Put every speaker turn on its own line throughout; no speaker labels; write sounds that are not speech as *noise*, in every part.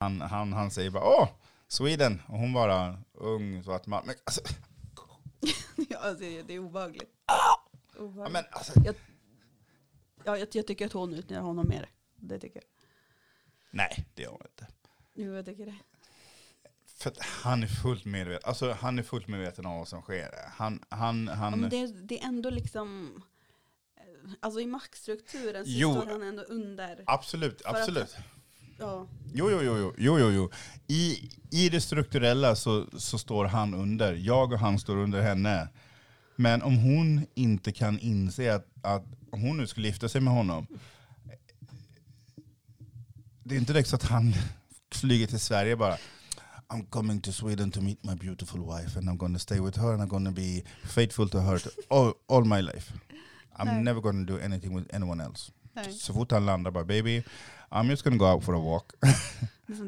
Han, han, han säger bara åh, Sweden. Och hon bara, ung svart man. Men, alltså, *laughs*
ja, alltså, det är obehagligt.
ja, men, alltså,
Ja, jag, jag tycker att hon utnyttjar honom mer. Det tycker jag.
nej, det gör hon inte.
Jo, jag tycker det.
För att han är fullt medveten, alltså, han är fullt medveten om vad som sker. Han, han,
Ja,
han,
men det, är- det är ändå liksom... eh, Alltså i maktstrukturen så
Jo.
står han ändå under.
absolut,
att-
absolut.
Ja,
Jo, jo, jo, jo, jo, jo. I, I det strukturella så, så står han under. Jag och han står under henne. Men om hon inte kan inse att, att om hon nu skulle gifta sig med honom. Det är inte direkt så att han *laughs* flyger till Sverige bara. I'm coming to Sweden to meet my beautiful wife and I'm gonna stay with her and I'm gonna be faithful to her to all, all my life. I'm
Nej.
never gonna do anything with anyone else.
nej.
Så fort han landar bara baby, I'm just gonna go out for a walk. *laughs*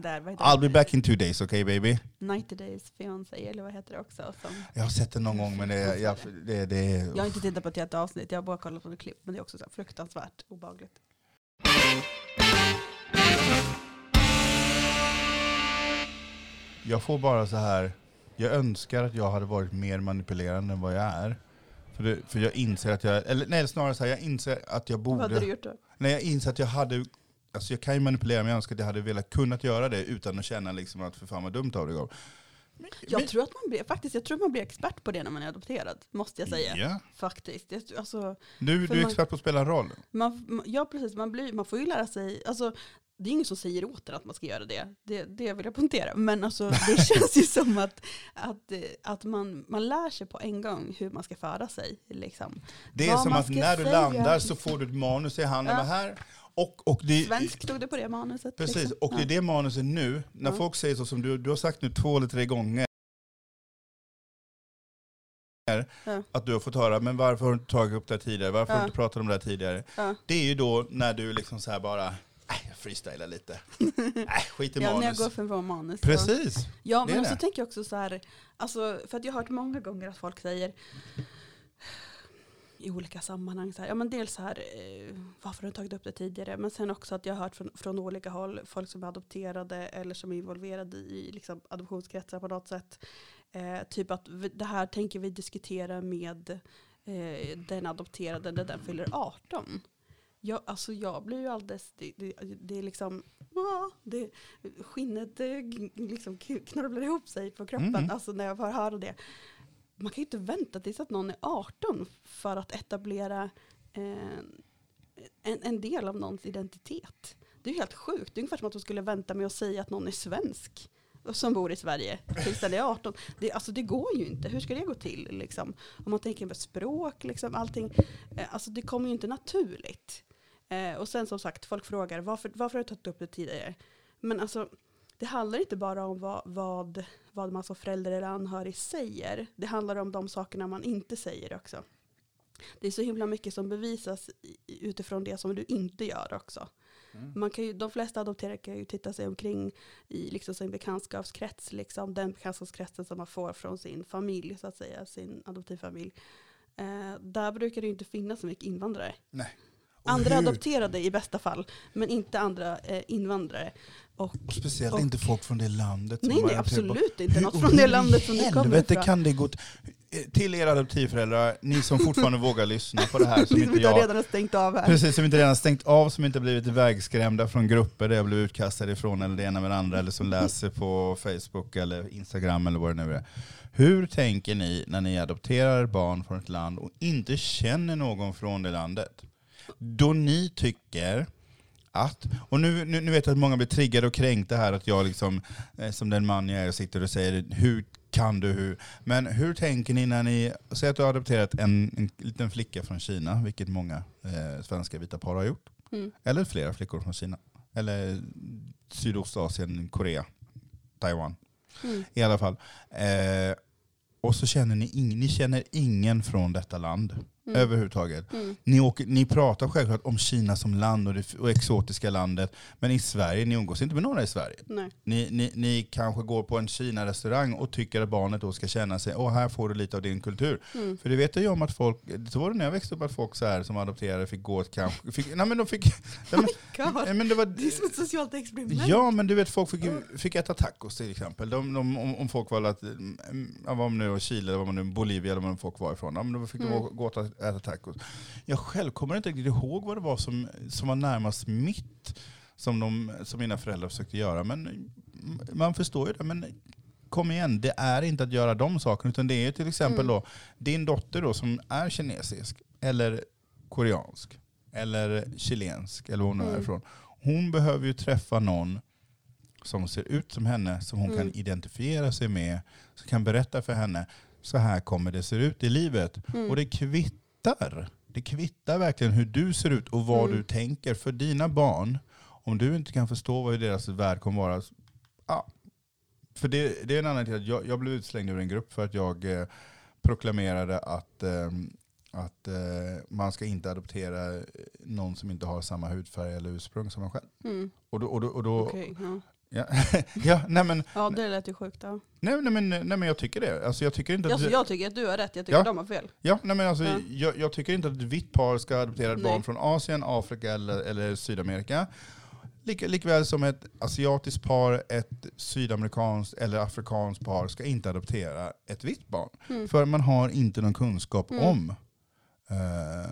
Där,
I'll be back in two days, okay baby?
det? 90 Days Fiancé, eller vad heter det också? Som,
Jag har sett det någon gång men det, jag, det, det
jag har inte tittat på ett helt avsnitt, jag har bara kollat på ett klipp. Men det är också så fruktansvärt obehagligt.
Jag får bara så här. jag önskar att jag hade varit mer manipulerande än vad jag är. För, det, för jag inser att jag, eller nej snarare så här, jag inser att jag
Vad hade du
borde,
gjort då?
nej jag inser att jag hade, alltså jag kan ju manipulera men jag önskar att jag hade velat kunnat göra det utan att känna liksom att för fan vad dumt av det. Men-
Jag
men-
tror att man blir, faktiskt, jag tror man blir expert på det när man är adopterad. Måste jag säga.
Ja.
Faktiskt. Alltså,
Du, du är
man-
expert på att spela en roll.
man, ja, precis. Man, blir, man får ju lära sig. Alltså, det är ingen som säger åt en att man ska göra det. Det, det vill jag poängtera. Men alltså, det *laughs* känns ju som att, att, att man, man lär sig på en gång hur man ska föra sig. Liksom.
Det är
Vad
som att när du
säga.
landar så får du ett manus i handen.
Ja.
Här. Och, och det,
Svensk stod det på det manuset.
Precis,
liksom.
och det är
Ja.
det manuset nu, när
Ja.
folk säger så som du, du har sagt nu två eller tre gånger,
Ja.
att du har fått höra, men varför har du inte tagit upp det här tidigare, varför har
Ja.
du inte pratat om det här tidigare?
Ja.
Det är ju då när du liksom så här bara, äh, jag freestylar lite. *laughs* äh, skit i
Ja, när jag
manus.
går från manus. så-
Precis.
Ja,
Det är
men så tänker jag också så här, alltså, för att jag har hört många gånger att folk säger i olika sammanhang, så här, ja men dels så här, eh, varför har du tagit upp det tidigare, men sen också att jag har hört från, från olika håll, folk som är adopterade eller som är involverade i liksom, adoptionskretsar på något sätt, eh, typ att vi, det här tänker vi diskutera med eh, den adopterade när den fyller 18. Jag, alltså jag blir ju alldeles, det, det, det är liksom, det, skinnet eh, liksom knorvlar ihop sig på kroppen,
Mm.
alltså när jag får höra det. Man kan ju inte vänta tills att någon är 18 för att etablera eh, en, en del av någons identitet. Det är ju helt sjukt, det är ungefär som att de skulle vänta med att säga att någon är svensk och som bor i Sverige tills den är 18. Det, alltså det går ju inte, hur ska det gå till? Liksom? Om man tänker på språk, liksom, allting, eh, alltså det kommer ju inte naturligt. Eh, och sen som sagt, folk frågar varför, varför har du tagit upp det tidigare? Men alltså, det handlar inte bara om vad, vad, vad man som förälder eller anhörig säger. Det handlar om de sakerna man inte säger också. Det är så himla mycket som bevisas utifrån det som du inte gör också.
Mm.
Man kan ju, de flesta adopterade kan ju titta sig omkring i liksom sin bekantskapskrets, liksom, den bekantskapskretsen som man får från sin familj, så att säga, sin adoptivfamilj. Eh, där brukar det ju inte finnas så mycket invandrare.
Nej.
Andra
hur-
adopterade i bästa fall, men inte andra eh, invandrare. Och,
Och speciellt
och-
inte folk från det landet.
nej, nej, absolut inte.
Hur-
Något från det landet som du kommer
helvete
ifrån.
kan det gå t- Till er adoptivföräldrar, ni som fortfarande *laughs* vågar lyssna på det här, som
Ni
inte
som inte
jag
redan har stängt av här.
Precis, som inte redan stängt av, som inte blivit vägskrämda från grupper där jag blev utkastad ifrån eller det ena med det andra, eller som läser på Facebook eller Instagram eller vad det nu är. Hur tänker ni när ni adopterar barn från ett land och inte känner någon från det landet? Då ni tycker att, och nu, nu, nu vet jag att många blir triggade och kränkta här, att jag liksom, eh, som den man jag är, sitter och säger hur kan du, hur? Men hur tänker ni när ni, säg att du har adopterat en, en liten flicka från Kina, vilket många eh, svenska vita par har gjort.
Mm.
Eller flera flickor från Kina. Eller Sydostasien, Korea, Taiwan.
Mm.
I alla fall. Eh, och så känner ni, ing, ni känner ingen från detta land.
Mm.
överhuvudtaget.
Mm.
Ni, åker, ni pratar självklart om Kina som land och det och exotiska landet, men i Sverige, ni umgås inte med några i Sverige.
Nej.
Ni, ni, ni kanske går på en Kina-restaurang och tycker att barnet då ska känna sig, åh här får du lite av din kultur.
Mm.
För det vet jag ju om att folk, så var det när jag växte upp, att folk så här, som adopterade fick gå ett kanske, fick, nej men de fick, *laughs* nej, men, nej, men det var,
Det är som ett socialt experiment.
Ja, men du vet folk fick, fick äta tacos till exempel. De, de, om, om folk var, att, mm, ja, var nu Chile, eller var man nu Bolivia eller var folk var ifrån, ja, men då fick de
Mm.
gå- gå och äta tacos. Jag själv kommer inte riktigt ihåg vad det var som, som var närmast mitt, som, de, som mina föräldrar försökte göra. Men mm, man förstår ju det. Men kom igen, det är inte att göra de sakerna, utan det är till exempel
Mm.
då, din dotter då som är kinesisk, eller koreansk, eller chilensk, eller var hon nu är
Mm.
ifrån. Hon behöver ju träffa någon som ser ut som henne, som hon
Mm.
kan identifiera sig med, som kan berätta för henne, så här kommer det se ut i livet.
Mm.
Och det kvittar. Det kvittar verkligen hur du ser ut och vad
Mm.
du tänker. För dina barn, om du inte kan förstå vad deras värld kommer vara, ja. För det, det är en annan till att jag, jag blev utslängd ur en grupp för att jag eh, proklamerade att, eh, att eh, man ska inte adoptera någon som inte har samma hudfärg eller ursprung som man själv.
Mm.
Och då, och då, och då,
Okej, ja.
Ja, *laughs* ja, nej, men,
ja, det lät ju sjukt. Ja.
nej, nej, men, nej men jag tycker det. Alltså, jag tycker inte att det-
jag tycker att du har rätt, jag tycker
Ja.
att de har fel.
Ja, nej men alltså,
Ja.
jag, jag tycker inte att ett vitt par ska adoptera ett barn från Asien, Afrika eller, eller Sydamerika. Lika, likväl som ett asiatiskt par, ett sydamerikanskt eller afrikanskt par ska inte adoptera ett vitt barn.
Mm.
För man har inte någon kunskap
Mm.
om eh,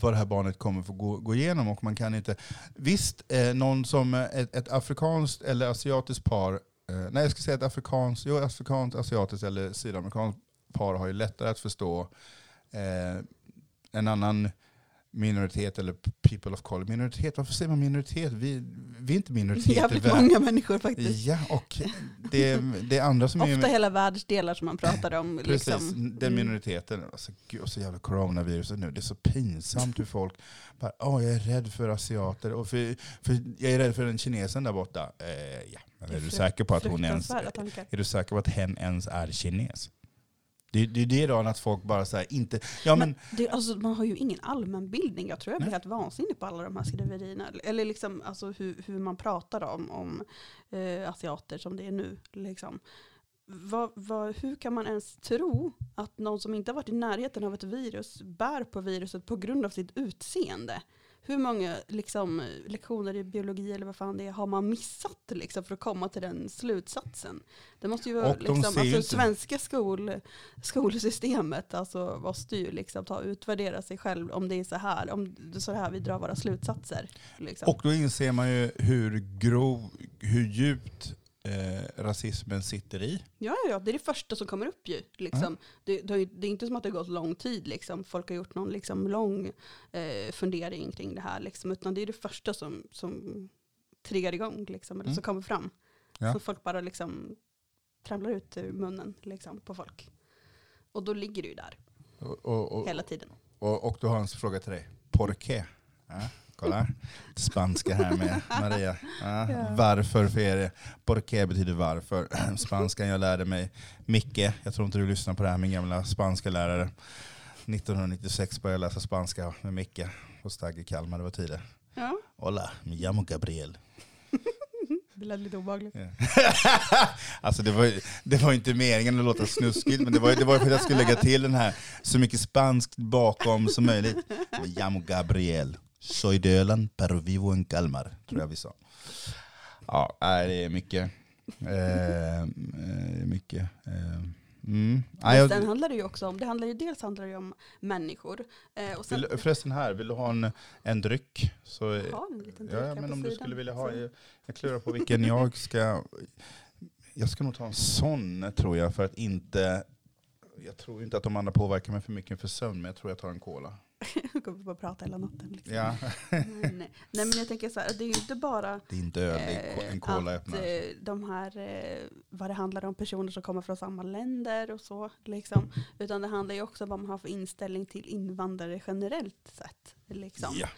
vad det här barnet kommer få gå, gå igenom. Och man kan inte, visst, eh, någon som eh, ett, ett afrikanskt eller asiatiskt par, eh, nej jag ska säga ett afrikanskt, jo, afrikanskt, asiatiskt eller sydamerikanskt par har ju lättare att förstå eh, en annan minoritet eller people of color. Minoritet, varför säger man minoritet? Vi, vi är inte minoritet i
Jävligt
världen.
många människor faktiskt.
Ja, och det, det är andra som är...
Ofta hela världsdelar som man pratar om.
Precis,
liksom.
den
Mm.
minoriteten. Alltså, gud, så jävla coronaviruset nu. Det är så pinsamt hur folk bara, åh jag är rädd för asiater. Och för, för jag är rädd för den kinesen där borta. Eh, ja, men
Det
är du säker på att hon ens, är du säker på att hen ens är kines? Det, det är det då att folk bara säger inte, ja men,
Det, alltså, man har ju ingen allmänbildning. Jag tror jag blir
Nej.
helt vansinnig på alla de här skriverierna. Eller liksom, alltså, hur, hur man pratar om, om eh, asiater som det är nu. Liksom. Vad, vad, hur kan man ens tro att någon som inte har varit i närheten av ett virus bär på viruset på grund av sitt utseende? Hur många liksom, lektioner i biologi eller vad fan det är har man missat liksom, för att komma till den slutsatsen? Det måste ju vara
de
liksom, alltså,
inte-
svenska skol, skolsystemet alltså, måste ju liksom, ta utvärdera sig själv om det är så här, om det är så här vi drar våra slutsatser. Liksom.
och då inser man ju hur grov, hur djupt eh, rasismen sitter i.
Ja, ja, det är det första som kommer upp ju. Liksom. Det, det, det är inte som att det har gått lång tid. Liksom. Folk har gjort någon liksom, lång eh, fundering kring det här. Liksom. Utan det är det första som, som triggar igång, liksom, eller
Mm.
som kommer fram.
Ja.
Så folk bara liksom, tramlar ut ur munnen liksom, på folk. Och då ligger ju där
Och, och, och,
hela tiden.
och, och då har en fråga till dig. Por qué? Ja, kolla, spanska här med Maria. Ja,
Ja.
Varför för er? Por qué betyder varför. *clears throat* Spanskan jag lärde mig. Micke, jag tror inte du lyssnar på det här, min gamla spanska lärare. 1996 började jag läsa spanska med Micke på Stagge Kalmar, det var tider.
Ja,
Hola, me llamo Gabriel. *laughs*
det lät lite obehagligt.
Ja. *laughs* alltså det var, det var inte meningen att låta snuskigt, men det var, det var för att jag skulle lägga till den här så mycket spanskt bakom som möjligt. Llamo Gabriel. Soy de Öland, pero vivo en Kalmar, tror jag vi sa. Ja, det är mycket. Eh, eh, mycket. Eh, mm. Jag,
handlar det ju också om, det handlar ju dels handlar det ju om människor. Eh, och sen,
vill, förresten här, vill du ha en, en dryck? Så,
ha en liten
Ja,
dricka
ja, men om du
sidan.
skulle vilja ha, jag, jag klurar på vilken jag ska, jag ska nog ta en sån tror jag för att inte, jag tror inte att de andra påverkar mig för mycket för sömn, men jag tror jag tar en cola.
Jag kommer bara prata hela natten. Liksom.
Ja,
nej, nej. men jag tänker så här, det är ju inte bara
det är inte öl, ko- en cola
att
öppnar.
eh, de här, eh, vad det handlar om personer som kommer från samma länder och så. Liksom. Utan det handlar ju också om vad man har för inställning till invandrare generellt sett. Liksom.
Ja.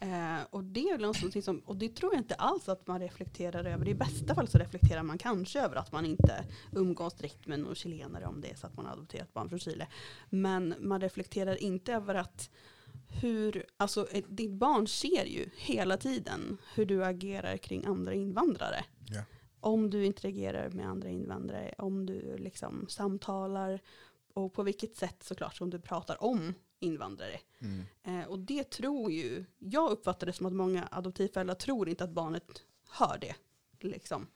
Eh, och, det är någonting som, och det tror jag inte alls att man reflekterar över. I bästa fall så reflekterar man kanske över att man inte umgås direkt med någon chilenare om det är så att man har adopterat barn från Chile. Men man reflekterar inte över att hur, alltså ditt barn ser ju hela tiden hur du agerar kring andra invandrare.
Ja.
Om du interagerar med andra invandrare, om du liksom samtalar och på vilket sätt såklart som du pratar om invandrare.
Mm.
Eh, och det tror ju, jag uppfattar det som att många adoptivföräldrar tror inte att barnet hör det. Liksom.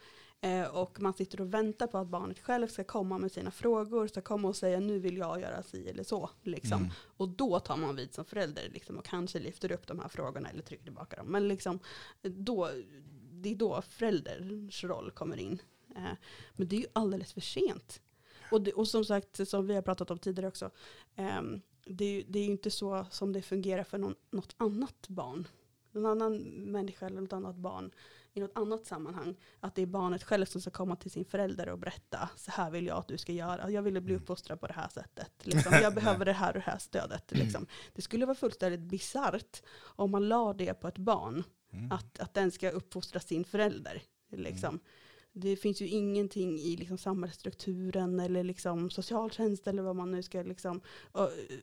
Eh, och man sitter och väntar på att barnet själv ska komma med sina frågor, ska komma och säga nu vill jag göra si eller så. Liksom.
Mm.
Och då tar man vid som förälder liksom, och kanske lyfter upp de här frågorna eller trycker tillbaka dem. Men liksom, då, det är då förälderns roll kommer in. Eh, men det är ju alldeles för sent. Och, det, och som sagt, som vi har pratat om tidigare också, eh, det, det är ju inte så som det fungerar för någon, något annat barn. Någon annan människa eller något annat barn i något annat sammanhang. Att det är barnet själv som ska komma till sin förälder och berätta, så här vill jag att du ska göra. Jag ville bli uppfostrad på det här sättet. Liksom. Jag *laughs* behöver det här och det här stödet. Liksom. Det skulle vara fullständigt bisarrt om man la det på ett barn
Mm.
att, att den ska uppfostra sin förälder. Liksom. Det finns ju ingenting i liksom samhällsstrukturen eller liksom socialtjänst eller vad man nu ska liksom,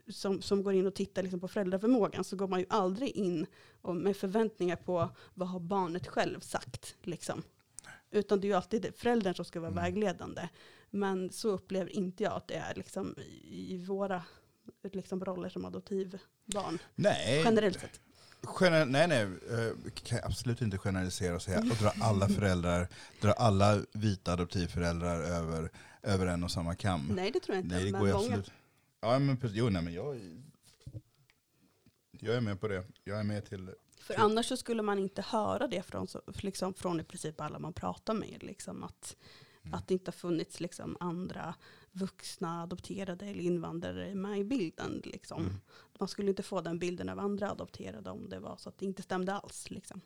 som, som går in och tittar liksom på föräldraförmågan så går man ju aldrig in och med förväntningar på vad har barnet själv sagt. Liksom. Utan det är ju alltid föräldern som ska vara
Mm.
vägledande. Men så upplever inte jag att det är liksom i, i våra liksom roller som adoptivbarn.
Nej,
Generellt sett.
Nej, nej, eh, kan jag absolut inte generalisera och säga och dra alla föräldrar, dra alla vita adoptivföräldrar över, över en och samma kam.
Nej det tror jag inte.
Nej, det går absolut. Ja, men precis. Jo, nej, men jag, jag är med på det. Jag är med till...
För annars så skulle man inte höra det från, liksom, från i princip alla man pratar med. Liksom, att,
Mm.
att det inte har funnits liksom, andra vuxna adopterade eller invandrare med i bilden. Liksom.
Mm.
Man skulle inte få den bilden av andra adopterade om det var så att det inte stämde alls. Liksom.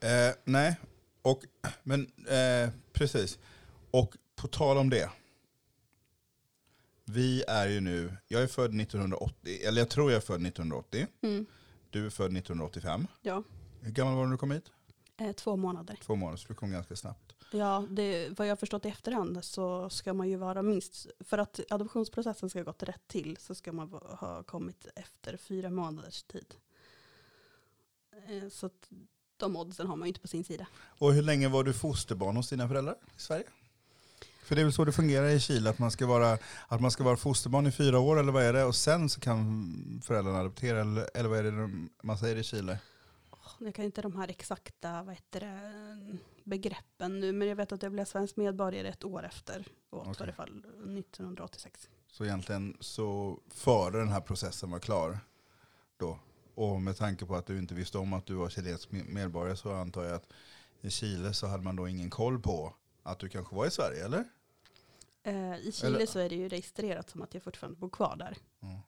Eh, nej, och, men eh, precis. Och på tal om det. Vi är ju nu, jag är född 1980, eller jag tror jag är född 1980.
Mm.
Du är född 1985.
Ja,
Hur gammal var du när du kom hit?
eh, två månader.
Två månader, så du kom ganska snabbt.
Ja, det, vad jag har förstått i efterhand så ska man ju vara minst, för att adoptionsprocessen ska ha gått rätt till så ska man ha kommit efter fyra månaders tid. Eh, Så att de oddsen har man ju inte på sin sida.
Och hur länge var du fosterbarn hos dina föräldrar i Sverige? För det är väl så det fungerar i Chile, att man ska vara, att man ska vara fosterbarn i fyra år eller vad är det? Och sen så kan föräldrarna adoptera, eller, eller vad är det de- man säger i Chile?
Jag kan inte de här exakta vad heter det, begreppen nu, men jag vet att jag blev svensk medborgare ett år efter, och
Okej.
i alla fall 1986.
Så egentligen så före den här processen var klar då, och med tanke på att du inte visste om att du var chilensk med- medborgare så antar jag att i Chile så hade man då ingen koll på att du kanske var i Sverige, eller?
Eh, I Chile
Eller-
så är det ju registrerat som att jag fortfarande bor kvar där.
Mm.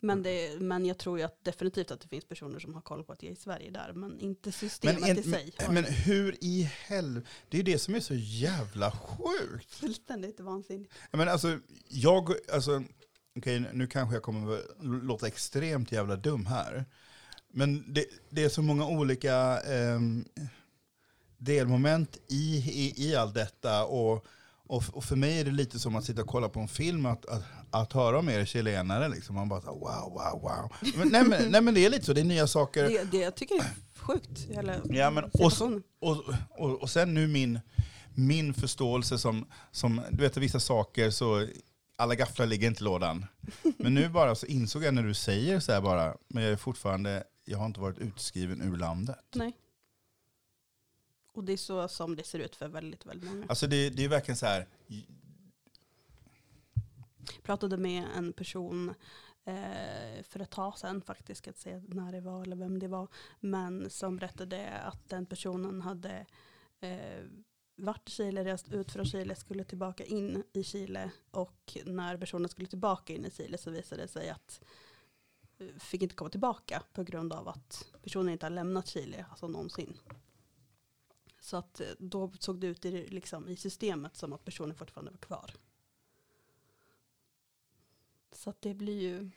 Men, det, men jag tror ju att definitivt att det finns personer som har koll på att jag är i Sverige där, men inte systemet
Men,
i sig.
men, men hur i helvete, det är ju det som är så jävla sjukt.
Fullständigt vansinnigt.
Menar, alltså, jag, alltså, okej, nu kanske jag kommer att låta extremt jävla dum här. Men det, det är så många olika ehm, delmoment i, i, i allt detta. Och, och, och för mig är det lite som att sitta och kolla på en film, att, att, att höra om er chilenare. Liksom. Man bara så, wow, wow, wow. Men, nej, men, nej men det är lite så, det är nya saker.
Det, det jag tycker jag är sjukt.
Ja, men- och-. Och, och, och sen nu min, min förståelse som, som, du vet vissa saker så, alla gafflar ligger inte i lådan. Men nu bara så insåg jag när du säger så här bara, men jag är fortfarande, jag har inte varit utskriven ur landet.
Nej. Och det är så som det ser ut för väldigt, väldigt många.
Alltså det, det är verkligen så här,
pratade med en person eh, för ett tag sedan faktiskt, ska inte säga när det var eller vem det var, men som berättade att den personen hade eh, varit i Chile, rest ut från Chile, skulle tillbaka in i Chile och när personen skulle tillbaka in i Chile så visade det sig att eh, fick inte komma tillbaka på grund av att personen inte har lämnat Chile, alltså någonsin. Så att eh, då såg det ut i, liksom, i systemet som att personen fortfarande var kvar. Så att det blir ju,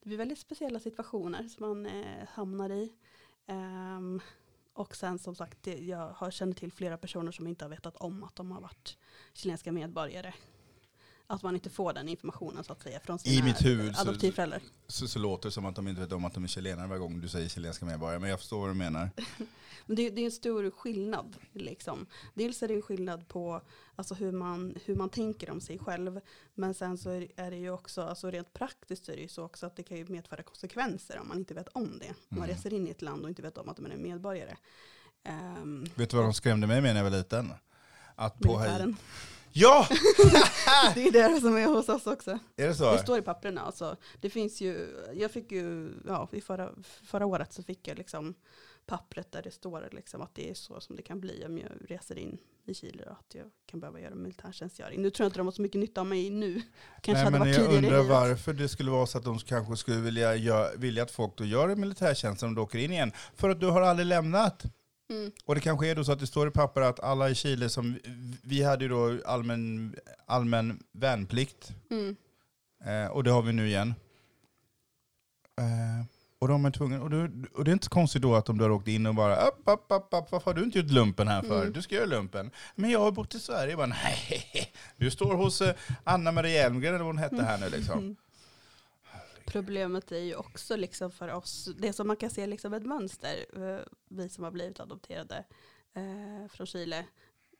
det blir väldigt speciella situationer som man eh, hamnar i. Um, och sen som sagt, det, jag har känner till flera personer som inte har vetat om att de har varit chilenska medborgare. Att man inte får den informationen så att säga från sina
mitt huvud så-. Så, så låter det som att de inte vet om att de är chilenare varje gång du säger chilenska medborgare. Men jag förstår vad du menar. *laughs*
Men det, det är en stor skillnad. Liksom. Dels är det en skillnad på alltså, hur, man, hur man tänker om sig själv. Men sen så är, är det ju också, alltså, rent praktiskt är det ju så också att det kan ju medföra konsekvenser om man inte vet om det. Om man
Mm.
reser in i ett land och inte vet om att man är medborgare. Um,
Vet du vad de skrämde mig med när jag var liten? Att på Haiti... Ja! *laughs*
Det är det som är hos oss också.
Är det så?
Det står i papperna. Alltså. Det finns ju, jag fick ju, ja, i förra, förra året så fick jag liksom pappret där det står liksom att det är så som det kan bli om jag reser in i Chile och att jag kan behöva göra militärtjänstgöring. Nu tror jag inte de har så mycket nytta av mig nu. Kanske
Nej, men jag undrar varför det skulle vara så att de kanske skulle vilja, vilja att folk då gör militärtjänst om de åker in igen. För att du har aldrig lämnat.
Mm.
Och det kanske är då så att det står i papper att alla i Chile som, vi hade ju då allmän, allmän värnplikt.
Mm.
Eh, och det har vi nu igen. Eh, och de är tvungna, och, det, och det är inte konstigt då att de har åkt in och bara upp, upp, upp, upp, varför har du inte gjort lumpen här för?
Mm.
Du ska göra lumpen. Men jag har bott i Sverige. Jag bara, nej, *laughs* du står hos eh, Anna Maria Elmgren eller vad hon hette här nu liksom.
Problemet är ju också liksom för oss, det som man kan se liksom ett mönster, eh, vi som har blivit adopterade eh, från Chile,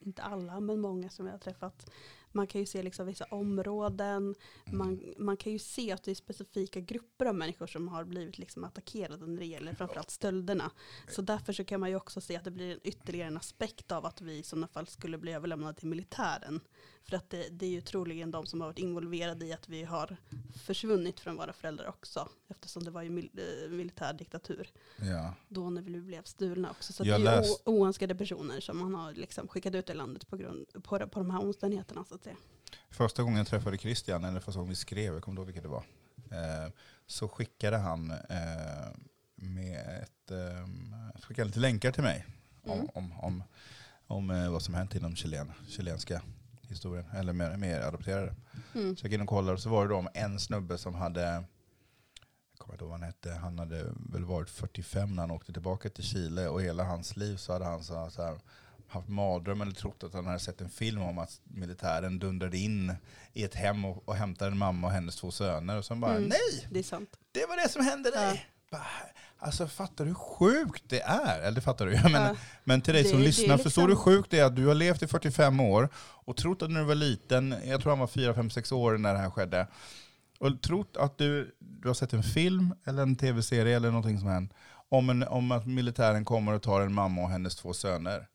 inte alla men många som jag har träffat, man kan ju se liksom vissa områden, man, man kan ju se att det är specifika grupper av människor som har blivit liksom attackerade när det gäller framförallt stölderna. Så därför så kan man ju också se att det blir en ytterligare en aspekt av att vi i sådana fall skulle bli överlämnade till militären. För att det, det är ju troligen de som har varit involverade i att vi har försvunnit från våra föräldrar också. Eftersom det var ju mil, eh, militär diktatur.
Ja.
Då när vi blev stulna också. Så
Jag
det är ju
läst-
oönskade personer som man har liksom skickat ut i landet på, grund, på, på de här omständigheterna. Så att säga.
Första gången jag träffade Christian, eller första gången vi skrev, jag kommer inte ihåg vilket det var, eh, så skickade han eh, med ett, eh, skickade lite länkar till mig om,
Mm.
om, om, om eh, vad som hänt inom chilen, chilenska historien, eller med, med adopterade.
Mm.
Så jag gick in och kollade och så var det då om en snubbe som hade, jag kommer inte ihåg vad han hette, han hade väl varit 45 när han åkte tillbaka till Chile och hela hans liv så hade han så här, haft mardröm eller trott att han hade sett en film om att militären dundrade in i ett hem och, och hämtade en mamma och hennes två söner och så bara
Mm.
nej,
Det är sant.
det var det som hände dig.
Ja.
Bara, Alltså fattar du hur sjukt det är? Eller fattar du. Men,
Ja.
men till dig
Det-
som lyssnar,
liksom-
förstår du hur sjukt det är att du har levt i 45 år och trott att när du var liten, jag tror han var 4, 5, 6 år när det här skedde, och trott att du, du har sett en film eller en tv-serie eller någonting som hänt om, en, om att militären kommer och tar en mamma och hennes två söner.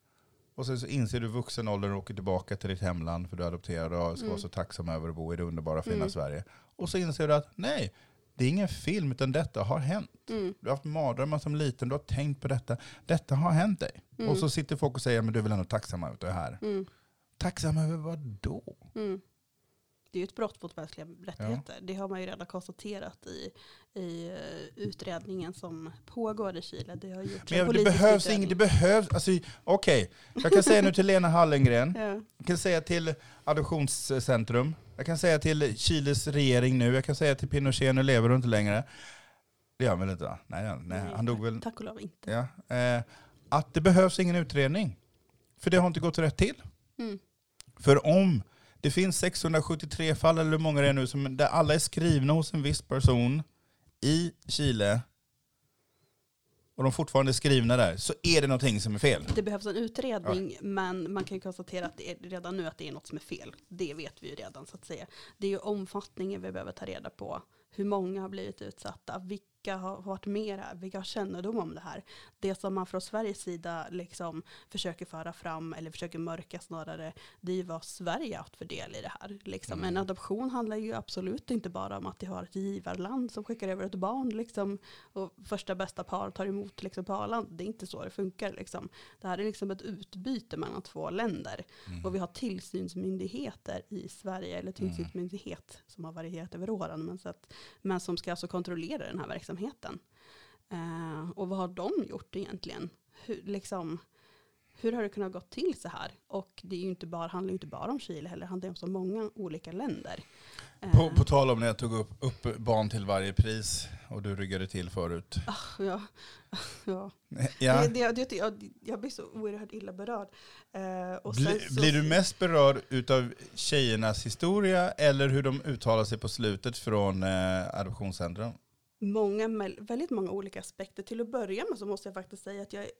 Och sen så inser du vuxen ålder och åker tillbaka till ditt hemland för du är adopterad och ska
Mm.
vara så tacksam över att bo i det underbara fina
Mm.
Sverige. Och så inser du att nej, det är ingen film utan detta har hänt.
Mm.
Du har haft mardrömmar som liten, du har tänkt på detta. Detta har hänt dig.
Mm.
Och så sitter folk och säger, men du är väl ändå tacksam över att du är här.
Mm.
Tacksam över vad då?
Mm. Det är ju ett brott mot mänskliga rättigheter. Det har man ju redan konstaterat i, i eh, utredningen som pågår i Chile. Det har gjorts
Men
en
jag, det behövs inget, det behövs, alltså okej. Jag kan säga nu till Lena Hallengren, *laughs*
Ja.
jag kan säga till Adoptionscentrum, jag kan säga till Chiles regering nu, jag kan säga till Pinochet, nu lever du inte längre. Det gör han väl inte va? Nej, nej, nej han dog väl.
Tack och lov inte.
Ja. Eh, att det behövs ingen utredning. För det har inte gått rätt till.
Mm.
För om det finns 673 fall, eller hur många det är nu, som, där alla är skrivna hos en viss person i Chile och de fortfarande är skrivna där, så är det någonting som är fel.
Det behövs en utredning men man kan ju konstatera att det är redan nu att det är något som är fel. Det vet vi ju redan så att säga. Det är ju omfattningen vi behöver ta reda på. Hur många har blivit utsatta? Vilka har varit med här? Vilka har kännedom om det här? Det som man från Sveriges sida liksom försöker föra fram eller försöker mörka snarare, det är ju vad Sverige har haft för del i det här. Liksom.
Mm.
En adoption handlar ju absolut inte bara om att det har ett givarland som skickar över ett barn liksom, och första bästa par tar emot liksom, på Arlanda. Det är inte så det funkar. Liksom. Det här är liksom ett utbyte mellan två länder.
Mm.
Och vi har tillsynsmyndigheter i Sverige, eller tillsynsmyndighet som har varierat över åren, men, så att, men som ska alltså kontrollera den här verksamheten. Eh, och vad har de gjort egentligen? Hur, liksom, hur har det kunnat gå till så här? Och det är ju inte bara, handlar ju inte bara om Chile heller, det handlar om så många olika länder.
På,
Eh,
på tal om när jag tog upp, upp barn till varje pris och du ryggade till förut.
ja, *laughs* ja.
Ja.
Det, det, det, jag, jag blir så oerhört illa berörd. Eh,
Bli,
så-
blir du mest berörd utav tjejernas historia eller hur de uttalar sig på slutet från eh, Adoptionscentrum?
Många, väldigt många olika aspekter. Till att börja med så måste jag faktiskt säga att jag är,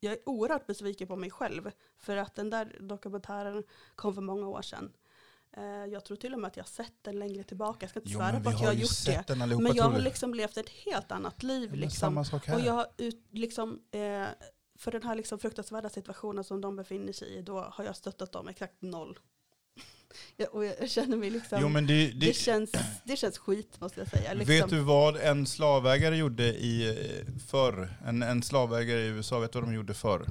jag är oerhört besviken på mig själv. För att den där dokumentären kom för många år sedan. Eh, jag tror till och med att jag har sett den längre tillbaka. Jag ska inte
Jo,
svära på att jag har gjort det.
allihopa
Men jag har liksom levt ett helt annat liv. Liksom. Och jag har ut, liksom, eh, för den här liksom fruktansvärda situationen som de befinner sig i, då har jag stöttat dem exakt noll. Ja, och jag känner mig liksom,
jo, men det,
det,
det,
känns, det känns skit måste jag säga. Liksom.
Vet du vad en slavägare gjorde i eh, förr? En, en slavägare i USA, vet du vad de gjorde förr?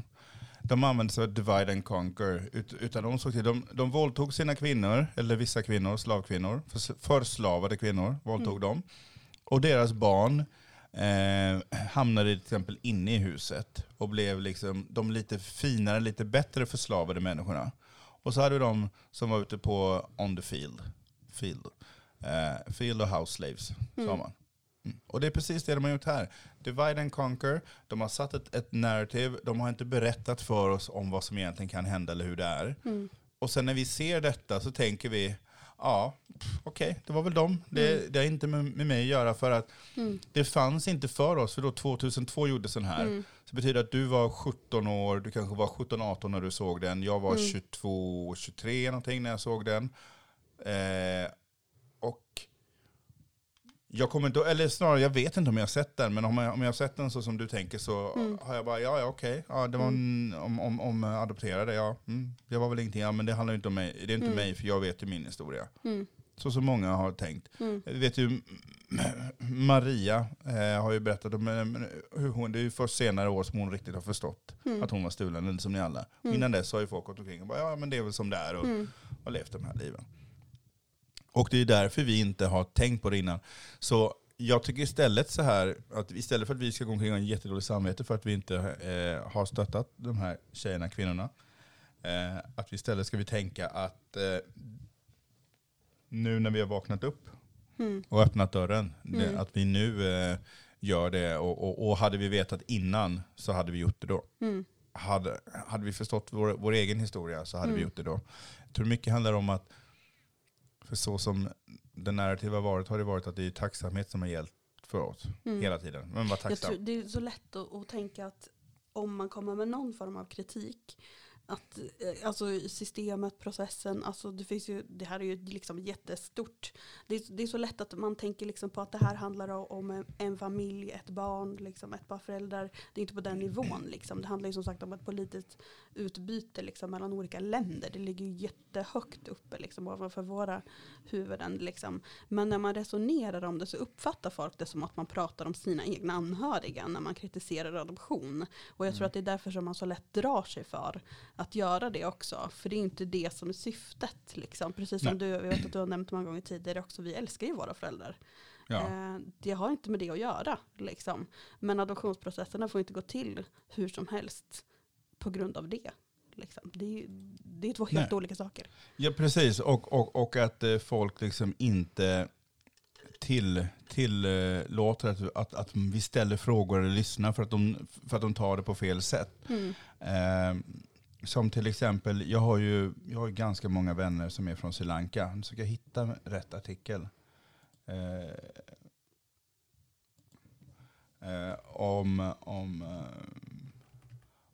De använde sig av divide and conquer. Ut, utan de, såg till, de, de våldtog sina kvinnor, eller vissa kvinnor, slavkvinnor, förs- förslavade kvinnor våldtog
Mm.
de. Och deras barn eh, hamnade till exempel inne i huset och blev liksom de lite finare, lite bättre förslavade människorna. Och så hade vi de som var ute på on the field. Field, eh, field och house slaves, sa
Mm.
man. Mm. Och det är precis det de har gjort här. Divide and conquer. De har satt ett, ett narrative. De har inte berättat för oss om vad som egentligen kan hända eller hur det är.
Mm.
Och sen när vi ser detta så tänker vi, ja, okej, det var väl dem. Det,
Mm.
det har inte med, med mig att göra för att
Mm.
det fanns inte för oss. För då 2002 gjordes den här.
Mm.
Så det betyder att du var 17 år, du kanske var 17-18 när du såg den. Jag var
Mm.
22-23 någonting när jag såg den. Eh, och jag kommer inte, eller snarare jag vet inte om jag har sett den, men om jag, om jag har sett den så som du tänker så
Mm.
har jag bara, ja ja okej, ja, det var en, om, om, om adopterade, ja, mm, det var väl ingenting, ja men det handlar inte om mig, det är inte
Mm.
mig för jag vet ju min historia.
Mm.
Så som många har tänkt.
Mm.
Vet ju, *clears throat* Maria eh, har ju berättat om eh, hur hon, det är ju först senare år som hon riktigt har förstått
Mm.
att hon var stulen, som ni alla.
Mm.
Innan dess har ju folk gått omkring och bara, ja men det är väl som det är och,
Mm.
och levt de här liven. Och det är därför vi inte har tänkt på det innan. Så jag tycker istället så här, att istället för att vi ska gå omkring och ha en jättedålig samvete för att vi inte eh, har stöttat de här tjejerna, kvinnorna, eh, att vi istället ska vi tänka att eh, nu när vi har vaknat upp
Mm.
och öppnat dörren. Det,
Mm.
att vi nu eh, gör det och, och, och hade vi vetat innan så hade vi gjort det då.
Mm.
Hade, hade vi förstått vår, vår egen historia så hade vi
Mm.
gjort det då. Jag tror mycket handlar om att, för så som den narrativa har varit har det varit att det är tacksamhet som har gällt för oss
Mm.
hela tiden. Men var tacksam.
det är så lätt att, att tänka att om man kommer med någon form av kritik, att eh, alltså systemet, processen, alltså det finns ju, det här är ju liksom jättestort. Det är, det är så lätt att man tänker liksom på att det här handlar om en, en familj, ett barn, liksom ett par föräldrar. Det är inte på den nivån liksom. Det handlar ju som sagt om ett politiskt utbyte liksom mellan olika länder. Det ligger ju jättehögt uppe liksom ovanför våra huvuden liksom. Men när man resonerar om det så uppfattar folk det som att man pratar om sina egna anhöriga när man kritiserar adoption. Och jag tror
Mm.
att det är därför som man så lätt drar sig för att göra det också. För det är inte det som är syftet. Liksom. Precis som
Nej.
du, vet att du har nämnt många gånger tidigare också, vi älskar ju våra föräldrar.
Ja.
Eh, det har inte med det att göra. Liksom. Men adoptionsprocesserna får inte gå till hur som helst på grund av det. Liksom. Det, är, det är två helt
Nej.
olika saker.
ja, precis. Och, och, och att eh, folk liksom inte till, tillåter att, att, att vi ställer frågor eller lyssnar för att, de, för att de tar det på fel sätt.
Mm.
Eh, som till exempel, jag har ju jag har ganska många vänner som är från Sri Lanka. Nu ska jag hitta rätt artikel. Eh, eh, om, om, eh,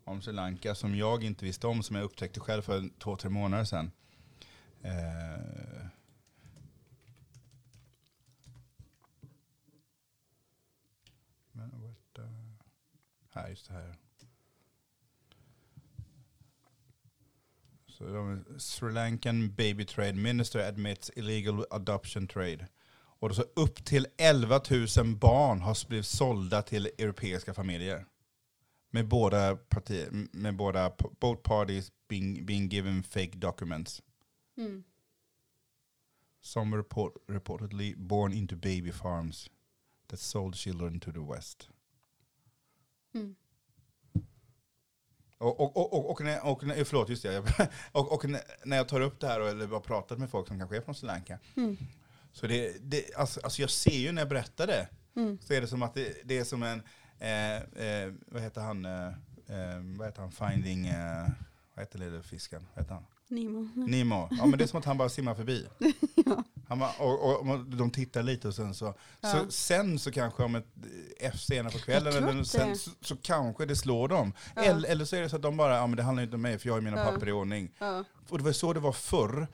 om Sri Lanka som jag inte visste om, som jag upptäckte själv för två, tre månader sedan. Eh, men, här, just det här. Så Sri Lankan baby trade minister admits illegal adoption trade. Och så upp till 11 000 barn har blivit sålda till europeiska familjer. Med båda, parti, med båda both parties being, being given fake documents.
Mm.
Some report, reportedly born into baby farms that sold children to the west.
Mm.
Och, och, och, och, när, och när, förlåt, just det. Jag- *laughs* Och, och när- när jag tar upp det här och- eller har pratat med folk som kanske är från Sri Lanka.
Mm.
Så det, det, alltså, alltså jag ser ju när jag berättar det,
Mm.
så är det som att det, det är som en, eh, eh, vad heter han, eh, eh, vad heter han, Finding, eh, vad heter lille fisken? Vad heter han?
Nemo.
Nemo. Ja men det är som att han bara simmar förbi. *laughs*
Ja.
Han bara, och, och, och de tittar lite och sen så,
Ja.
så sen så kanske om ett F senare på kvällen eller sen, så, så kanske det slår dem.
Ja.
Eller, eller så är det så att de bara, ja men det handlar inte om mig för jag har mina papper i ordning. Och det var så det var förr,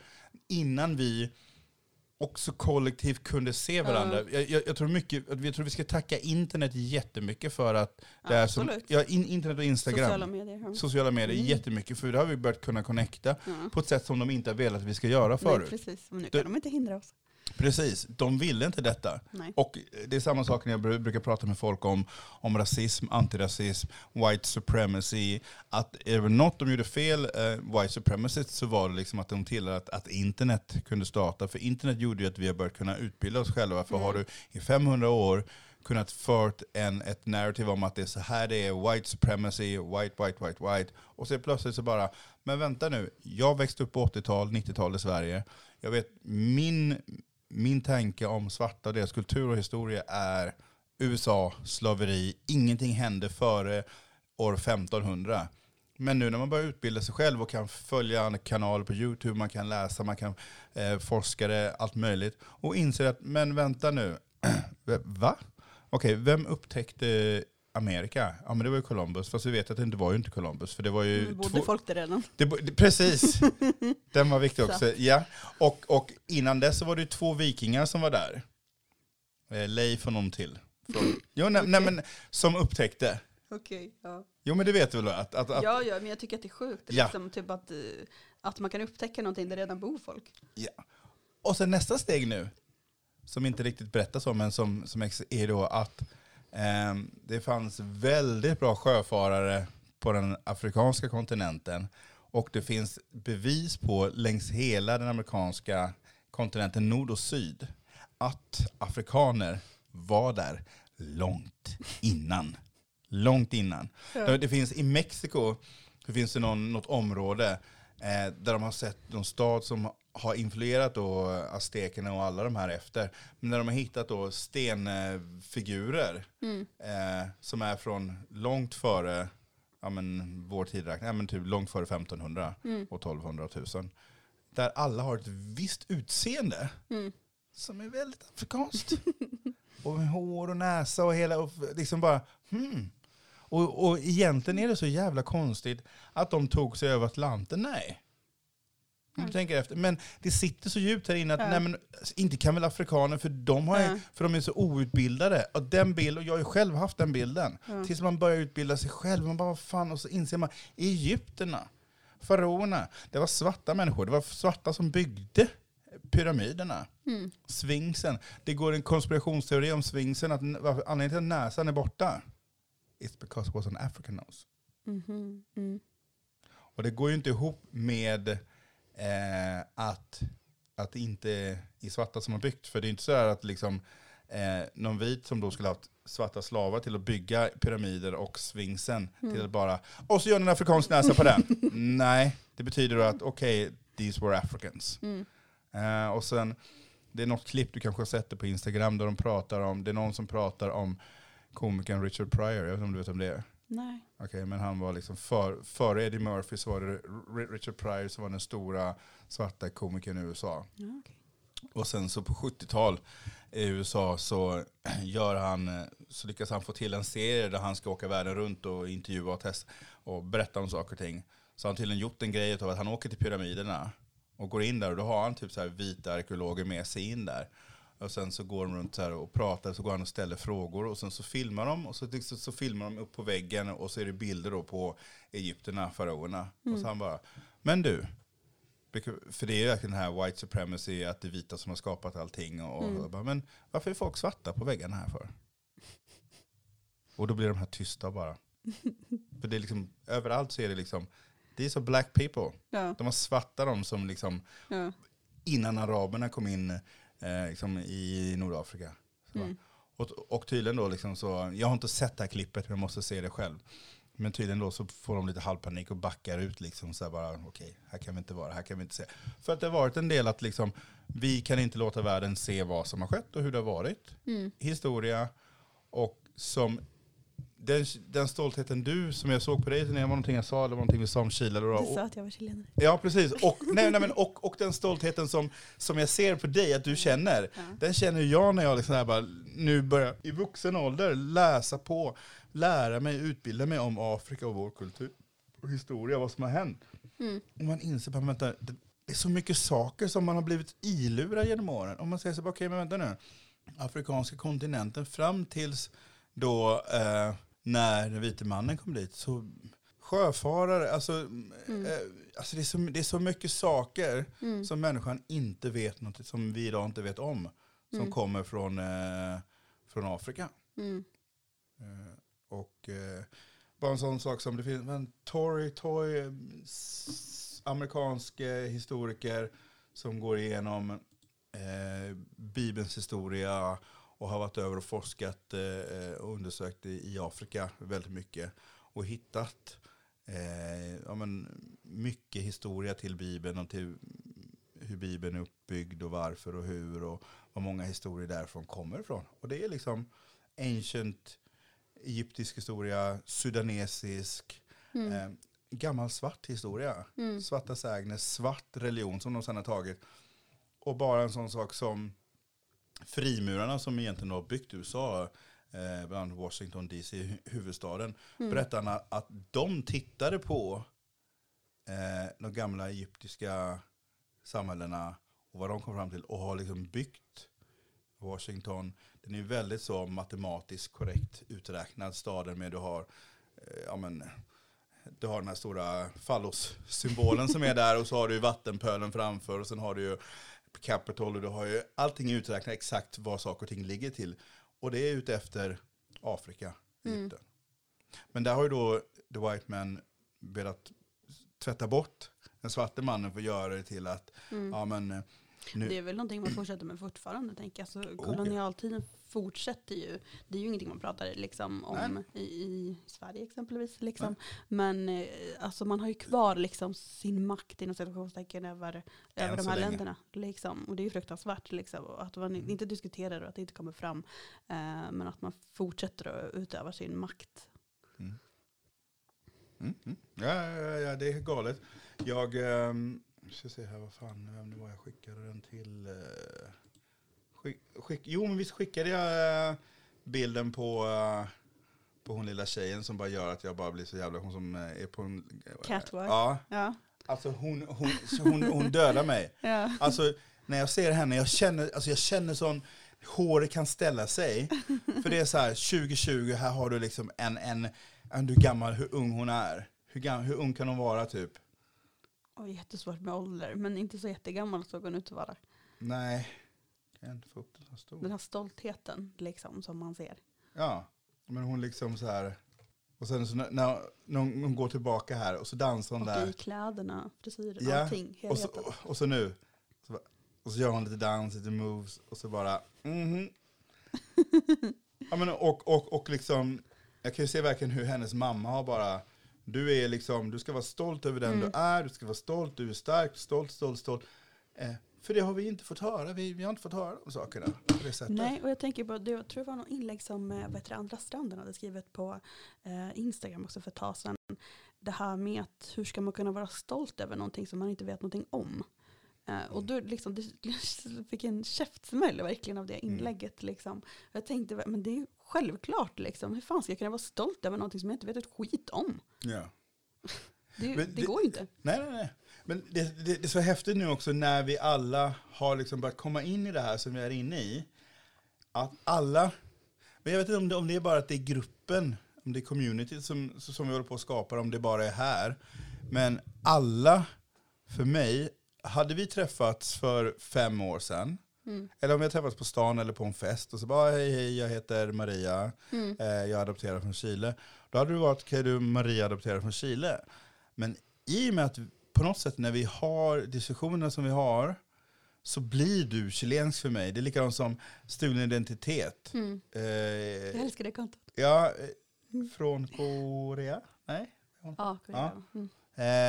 innan vi också kollektivt kunde se varandra. Jag, jag, jag, tror mycket, jag tror vi ska tacka internet jättemycket för att det är som, ja, in, internet och Instagram,
Sociala medier. Ja.
sociala medier
Mm.
jättemycket, för det har vi börjat kunna connecta på ett sätt som de inte har velat att vi ska göra
Nej,
förut.
precis. Men nu kan de inte hindra oss.
Precis, de ville inte detta.
Nej.
Och det är samma sak när jag bru- brukar prata med folk om, om rasism, antirasism, white supremacy. Att är det något de gjorde fel, eh, white supremacists, så var det liksom att de tillät att, att internet kunde starta. För internet gjorde ju att vi har börjat kunna utbilda oss själva. För
Mm.
har du i 500 år kunnat fört en, ett narrativ om att det är så här det är, white supremacy, white, white, white, white. Och så plötsligt så bara, men vänta nu, jag växte upp på 80-tal, 90-tal i Sverige. Jag vet, min, min tanke om svarta och deras kultur och historia är USA, slaveri, ingenting hände före år 1500. Men nu när man börjar utbilda sig själv och kan följa kanaler på YouTube, man kan läsa, man kan eh, forska det, allt möjligt. Och inser att, men vänta nu, *clears throat* va? Okej, vem upptäckte Amerika? Ja men det var ju Columbus, fast vi vet att det inte var ju inte Columbus. För det var ju
Nu bodde
två,
folk där redan.
det, det, precis, *laughs* den var viktig också. Ja. Och, och innan dess så var det ju två vikingar som var där. Eh, Leif och någon till. Från, jo, nej, nej, men, som upptäckte.
Okej, ja.
Jo men det vet du väl att, att, att
Ja, ja, men jag tycker att det är sjukt.
Ja.
Liksom, typ att, eh, att man kan upptäcka någonting där redan bor folk.
ja. Och sen nästa steg nu, som inte riktigt berättas om, men som, som är då att det fanns väldigt bra sjöfarare på den afrikanska kontinenten. Och det finns bevis på längs hela den amerikanska kontinenten, nord och syd, att afrikaner var där långt innan. Långt innan.
Ja.
Det finns i Mexiko, det finns det någon, något område eh, där de har sett någon stad som har influerat då aztekerna och alla de här efter. Men när de har hittat då stenfigurer
Mm.
eh, som är från långt före ja, men, vår tidräkning, ja, men typ långt före 1500
Mm.
och 1200 och 1000. Där alla har ett visst utseende
Mm.
som är väldigt afrikanskt. *laughs* och med hår och näsa och hela, och liksom bara, hmm. Och, och egentligen är det så jävla konstigt att de tog sig över Atlanten. Nej. Du tänker efter. Men det sitter så djupt här inne att
Ja.
nej, men, inte kan väl afrikaner, för de, har,
Ja.
för de är så outbildade. Och den bild, och jag har ju själv haft den bilden.
Ja.
Tills man börjar utbilda sig själv. Man bara, vad fan, och så inser man, Egypterna, faraonerna, det var svarta människor. Det var svarta som byggde pyramiderna.
Mm.
Sfinksen. Det går en konspirationsteori om sfinksen, att anledningen till att näsan är borta, it's because it was an African nose.
Mhm. Mm.
Och det går ju inte ihop med eh, att, att det inte är svarta som har byggt. För det är inte så här att liksom, eh, någon vit som då skulle ha haft svarta slavar till att bygga pyramider och sfinksen till att bara, och så gör ni en afrikansk näsa på den. *laughs* Nej, det betyder då att okej, these were Africans.
Mm.
Eh, och sen, det är något klipp du kanske har sett det på Instagram där de pratar om, det är någon som pratar om komikern Richard Pryor, jag vet inte om du vet om det är.
Nej.
Okej, men han var liksom för, före Eddie Murphy så var det Richard Pryor som var den stora svarta komikern i USA.
Ja, okej.
Och sen så på 70-tal i USA så *clears throat* gör han, så lyckas han få till en serie där han ska åka världen runt och intervjua och testa och berätta om saker och ting. Så han tydligen gjort en grej av att han åker till pyramiderna och går in där och då har han typ så här vita arkeologer med sig in där. Och sen så går de runt så här och pratar, så går han och ställer frågor och sen så filmar de och så, så, så filmar de upp på väggen och så är det bilder då på egypterna, faraonerna. Och så han bara, men du, för det är ju verkligen den här white supremacy, att det är vita som har skapat allting. Och,
Mm.
och bara, men varför är folk svarta på väggarna här för? Och då blir de här tysta bara. *laughs* för det är liksom, överallt så är det liksom, these are black people.
Ja.
De var svarta de som liksom,
Ja.
innan araberna kom in eh, liksom i Nordafrika.
Mm.
och, och tydligen då, liksom så, jag har inte sett det här klippet men jag måste se det själv. Men tydligen då så får de lite halvpanik och backar ut liksom så här bara okej, här kan vi inte vara, här kan vi inte se. För att det har varit en del att liksom vi kan inte låta världen se vad som har skett och hur det har varit.
Mm.
Historia och som den, den stoltheten du, som jag såg på dig, det var någonting jag sa eller någonting vi sa om Chile. Eller,
Du sa att jag var chilenare.
Ja, precis. Och, nej, nej, men, och, och den stoltheten som, som jag ser på dig att du känner,
Ja.
den känner jag när jag liksom här bara, nu börjar i vuxen ålder läsa på, lära mig, utbilda mig om Afrika och vår kultur och historia, vad som har hänt.
Mm.
Och man inser att vänta, det, det är så mycket saker som man har blivit ilurad genom åren. Om man säger så bara, okej men vänta nu, afrikanska kontinenten fram tills då eh, när den vite mannen kom dit, så sjöfarare, alltså,
Mm.
eh, alltså det, är så, det är så mycket saker
Mm.
som människan inte vet något, som vi idag inte vet om, som
Mm.
kommer från, eh, från Afrika.
Mm.
Eh, och eh, bara en sån sak som det finns en Tory Toy, eh, amerikansk eh, historiker som går igenom Bibelns historia och har varit över och forskat eh, och undersökt i, i Afrika väldigt mycket och hittat eh, ja, men, mycket historia till Bibeln och till hur Bibeln är uppbyggd och varför och hur och vad många historier därifrån kommer ifrån. Och det är liksom ancient egyptisk historia, sudanesisk,
Mm.
eh, gammal svart historia.
Mm.
Svarta sägner, svart religion som de sedan har tagit. Och bara en sån sak som frimurarna som egentligen har byggt USA, eh, bland Washington DC, hu- huvudstaden,
Mm.
berättar att- de tittade på eh, de gamla egyptiska samhällena och vad de kom fram till och har liksom byggt Washington. Den är ju väldigt så matematiskt korrekt uträknad staden med du har, eh, ja men, du har den här stora fallossymbolen som är där och så har du vattenpölen framför och sen har du ju Capitol och du har ju allting uträknat exakt var saker och ting ligger till. Och det är ute efter Afrika,
Mm.
Egypten. Men där har ju då The White Man velat tvätta bort den svarte mannen för att göra det till att,
Mm.
ja men nu,
Det är väl någonting man fortsätter med fortfarande, tänker jag. Alltså,
ja.
kolonialtiden fortsätter ju. Det är ju ingenting man pratar liksom, om i, i Sverige exempelvis. Liksom. Men eh, alltså, man har ju kvar liksom, sin makt inom situationstecken över, över de
så
här
länge.
länderna. Liksom. Och det är ju fruktansvärt. Liksom. Att man
Mm.
inte diskuterar och att det inte kommer fram. Eh, men att man fortsätter att utöva sin makt.
Mm. Mm, mm. Ja, ja, ja, det är galet. Jag um, ska se här, vad fan, vem det var jag skickade den till. Uh, skick, skick, jo, men visst skickade jag eh, bilden på, eh, på hon lilla tjejen som bara gör att jag bara blir så jävla, hon som eh, är på en...
Catwalk.
Ja,
Ja.
alltså hon, hon, hon, hon dödar mig. *laughs*
Ja.
Alltså när jag ser henne, jag känner, alltså, jag känner sån, håret kan ställa sig. För det är så här, 2020, här har du liksom en, en, en du är gammal, hur ung hon är. Hur, gam, hur ung kan hon vara typ?
Och jättesvårt med ålder, men inte så jättegammal såg hon ut att vara.
Nej, kan jag inte få upp den så stor.
Den här stoltheten liksom, som man ser.
Ja, men hon liksom så här. Och sen så när, när när hon går tillbaka här och så dansar hon
Och
där.
i kläderna, frisyren,
Ja,
allting,
Och så,
helheten.
och så nu. Så, och så gör hon lite dans, lite moves och så bara mhm. *laughs* ja, men och, och, och liksom, jag kan ju se verkligen hur hennes mamma har bara, du är liksom, du ska vara stolt över den
Mm.
du är, du ska vara stolt, du är stark, stolt, stolt, stolt. Eh, för det har vi inte fått höra, vi, vi har inte fått höra de sakerna på det sättet.
Nej, och jag tänker på, det, jag tror det var något inlägg som eh, vad heter det, Andra Stranden hade skrivit på eh, Instagram också för ett tag sedan. Det här med att hur ska man kunna vara stolt över någonting som man inte vet någonting om. Eh, och då liksom, det *laughs* fick en käftsmäll verkligen av det
Mm.
inlägget. Liksom. Jag tänkte, men det är ju självklart, liksom. hur fan ska jag kunna vara stolt över någonting som jag inte vet ett skit om?
Ja. *laughs*
Det, det,
det-
går ju inte.
Nej, nej, nej. Men det, det, är så häftigt nu också när vi alla har liksom börjat komma in i det här som vi är inne i. Att alla, men jag vet inte om det, om det är bara att det är gruppen, om det är community som, som vi håller på att skapa, om det bara är här. Men alla, för mig, hade vi träffats för fem år sedan,
Mm.
eller om vi träffats på stan eller på en fest och så bara hej hej jag heter Maria,
Mm.
eh, jag är adopterad från Chile. Då hade det varit okej du Maria adopterad från Chile. Men i och med att på något sätt när vi har diskussionerna som vi har så blir du chilensk för mig. Det är likadant som stulen identitet.
Mm.
Eh,
Jag älskar det kontot.
ja, eh, från Korea? Nej.
Ja, Korea. Mm.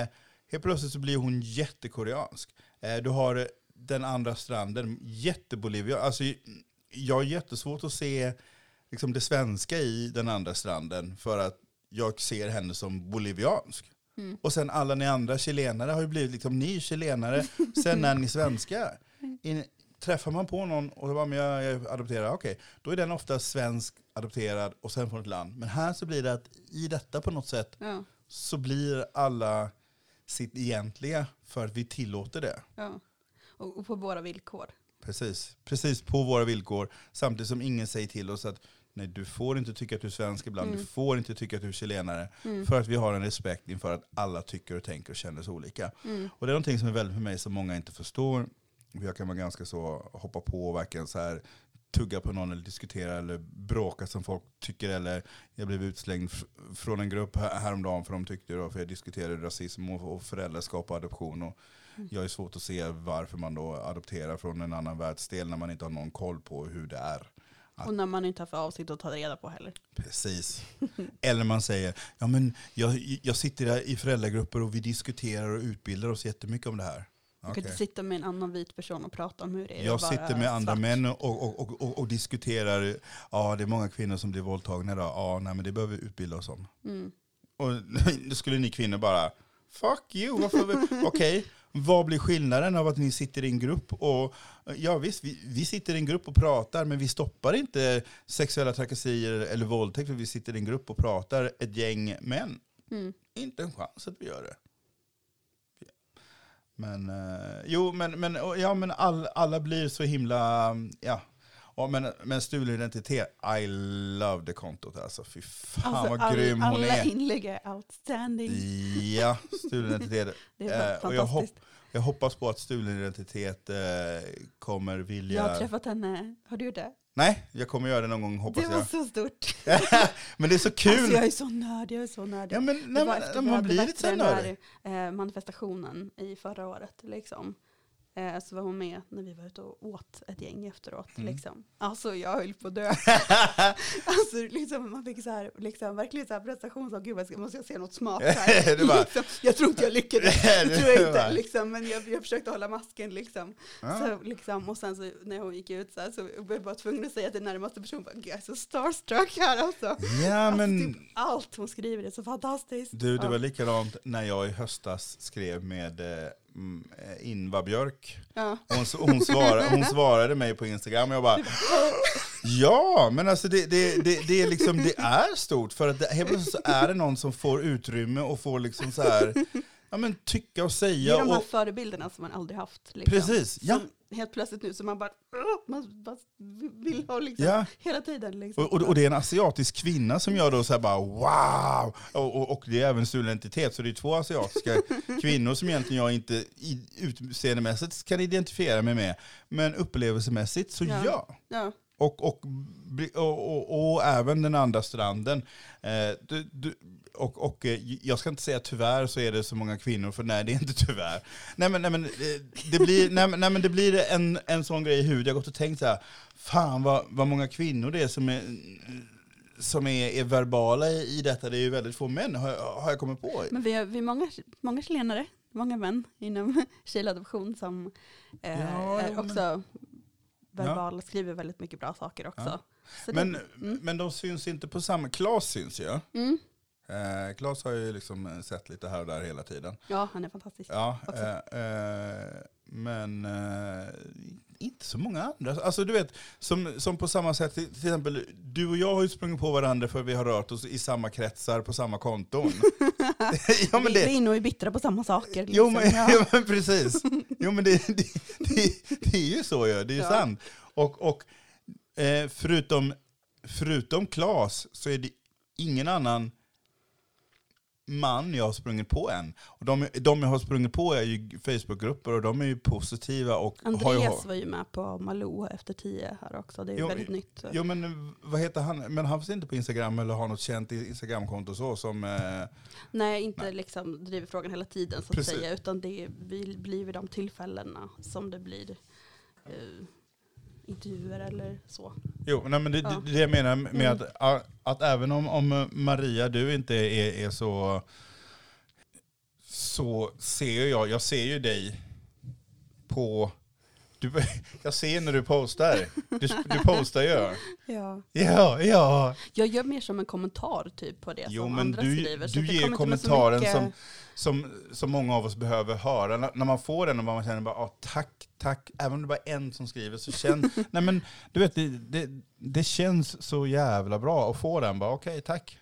Eh, helt plötsligt så blir hon jättekoreansk. Eh, du har eh, den andra stranden, jättebolivia. Alltså, jag har jättesvårt att se liksom, det svenska i den andra stranden för att jag ser henne som boliviansk.
Mm.
Och sen alla ni andra chilenare har ju blivit liksom, ni chilenare, *laughs* sen är ni svenskar. In, träffar man på någon och bara, men jag, jag adopterar, okej, då är den ofta svensk, adopterad och sen från ett land. Men här så blir det att i detta på något sätt
Ja,
så blir alla sitt egentliga för att vi tillåter det.
ja. Och, och på våra villkor.
Precis, precis på våra villkor. Samtidigt som ingen säger till oss att nej, du får inte tycka att du är svensk ibland,
Mm.
du får inte tycka att du är chilenare.
Mm.
För att vi har en respekt inför att alla tycker och tänker och känner så olika.
Mm.
Och det är någonting som är väldigt för mig som många inte förstår. Jag kan vara ganska så hoppa på och verkligen så här tugga på någon eller diskutera eller bråka som folk tycker. Eller jag blev utslängd från en grupp här- häromdagen för de tyckte då, för jag diskuterade rasism och, och föräldraskap och adoption. Och
Mm.
jag är svårt att se varför man då adopterar från en annan världsdel när man inte har någon koll på hur det är.
Och när man inte har för avsikt att ta reda på heller.
Precis. *laughs* Eller man säger, ja men jag, jag sitter i föräldragrupper och vi diskuterar och utbildar oss jättemycket om det här.
Du kan
Okej.
inte sitta med en annan vit person och prata om hur det är
Jag sitter med andra
svart.
män och, och, och, och, diskuterar, ja det är många kvinnor som blir våldtagna idag, ja nej men det behöver vi utbilda oss om.
Mm.
Och *laughs* då skulle ni kvinnor bara, fuck you, *laughs* okej, vad blir skillnaden av att ni sitter i en grupp och, ja visst, vi, vi sitter i en grupp och pratar, men vi stoppar inte sexuella trakasserier eller våldtäkt för vi sitter i en grupp och pratar, ett gäng män.
Mm.
Inte en chans att vi gör det. Men, eh, jo, men, men, ja, men all, alla blir så himla, ja. Ja, men, men stulen identitet, I love det kontot alltså. Fy fan
Alltså,
vad
all,
grym hon
alla
är.
inlägg är outstanding.
Ja, stulen identitet. *laughs*
Det är
Eh, och jag, hopp, jag hoppas på att stulen identitet eh, kommer vilja...
Jag har träffat henne. Har du gjort det?
Nej, jag kommer göra det någon gång hoppas
Det var
jag.
så stort. *laughs*
men det är så kul.
Alltså jag är så nördig, jag är så nördig.
ja, men, nej, man blir lite så
den
nördig.
här eh, manifestationen i förra året. Liksom. Eh, så var hon med när vi var ute och åt ett gäng efteråt.
Mm.
Liksom. Alltså jag höll på att dö. *laughs* alltså, liksom, man fick så här, liksom, verkligen så här prestation. Så, Gud, ska- måste jag se något smart här? *laughs*
Bara-
liksom, jag tror inte jag lyckades. *laughs* Det tror jag inte. Liksom, men jag, jag försökte hålla masken. Liksom.
Ja.
Så, liksom, och sen så, när hon gick ut så, här, så var jag bara tvungen att säga till närmaste person. bara, "Gud, Jag är så starstruck här alltså.
Ja,
Alltså,
men
typ allt hon skriver är så fantastiskt.
du, det
Ja.
var likadant när jag i höstas skrev med eh, Inva Björk.
Ja.
Hon, hon, svarade, hon *laughs* svarade mig på Instagram och jag bara Ja, men alltså det, det, det, det, är liksom, det är stort för att helt plötsligt så är det någon som får utrymme och får liksom så här, ja men tycka och
Det
säga.
är de här
Och,
förebilderna som man aldrig haft. Liksom.
precis, ja.
Som helt plötsligt nu så man bara, man bara vill ha liksom
ja.
hela tiden. Liksom.
Och, och, och det är en asiatisk kvinna som gör då så här bara wow! Och, och, och det är även stulen identitet, så det är två asiatiska *laughs* kvinnor som egentligen jag inte i, utseendemässigt kan identifiera mig med. Men upplevelsemässigt så
Ja.
ja.
ja.
Och, och, och, och, och även den andra stranden. Eh, du, du, och, och eh, jag ska inte säga tyvärr så är det så många kvinnor, för nej det är inte tyvärr. Nej men, nej, men, eh, det, blir, *laughs* nej, men- nej, men det blir en, en sån grej i huvudet. Jag har gått och tänkt så här, fan vad, vad många kvinnor det är som är som är, är verbala i, i detta. Det är ju väldigt få män, har, jag- har jag kommit på.
Men vi är, vi är många, många chilenare, många män inom *laughs* chiladoption som eh,
Ja,
är
jo, men-
också verbala, skriver väldigt mycket bra saker också.
Ja. Men,
det, mm.
men de syns inte på samma... Klas syns ju.
Mm.
Eh, Klas har ju liksom sett lite här och där hela tiden.
Ja, han är fantastisk.
Ja, eh, eh, men eh, inte så många andra. Alltså du vet, som, som på samma sätt, till till exempel du och jag har ju sprungit på varandra för vi har rört oss i samma kretsar på samma konton. *laughs* ja, men
vi, vi är
det,
inne och är bittra på samma saker.
jo,
liksom.
men,
ja. *laughs*
jo men precis. Jo men det, det, det, det är ju så ju, det är ju
Ja.
sant. Och, och eh, förutom, förutom Klas så är det ingen annan man jag har sprungit på än. Och de, de jag har sprungit på är ju Facebookgrupper och de är ju positiva och har ju...
Andreas var ju med på Malou efter tio här också. Det är
Jo,
väldigt nytt. så.
Jo men vad heter han? Men han finns inte på Instagram eller har något känt Instagramkonto så som... Eh,
Nej, inte liksom driver frågan hela tiden så att
Precis.
säga. Utan det blir vid de tillfällena som det blir. eh, intervjuer eller så.
Jo, nej, men det,
Ja.
det, det jag menar med
Mm.
att, att, även om, om Maria, du inte är, är så, så ser jag, jag ser ju dig på, du, *laughs* jag ser när du postar. Du, du postar ju. *laughs*
Ja.
Ja, ja.
Jag gör mer som en kommentar typ på det
Jo,
som
men
andra
du,
skriver.
du ger kommentaren
mycket-
som, som, som många av oss behöver höra. När, när man får den och man känner bara, ah, tack, tack. Även om det bara är en som skriver så känns, *laughs* nej men du vet, det, det, det känns så jävla bra att få den. Bara okej, tack.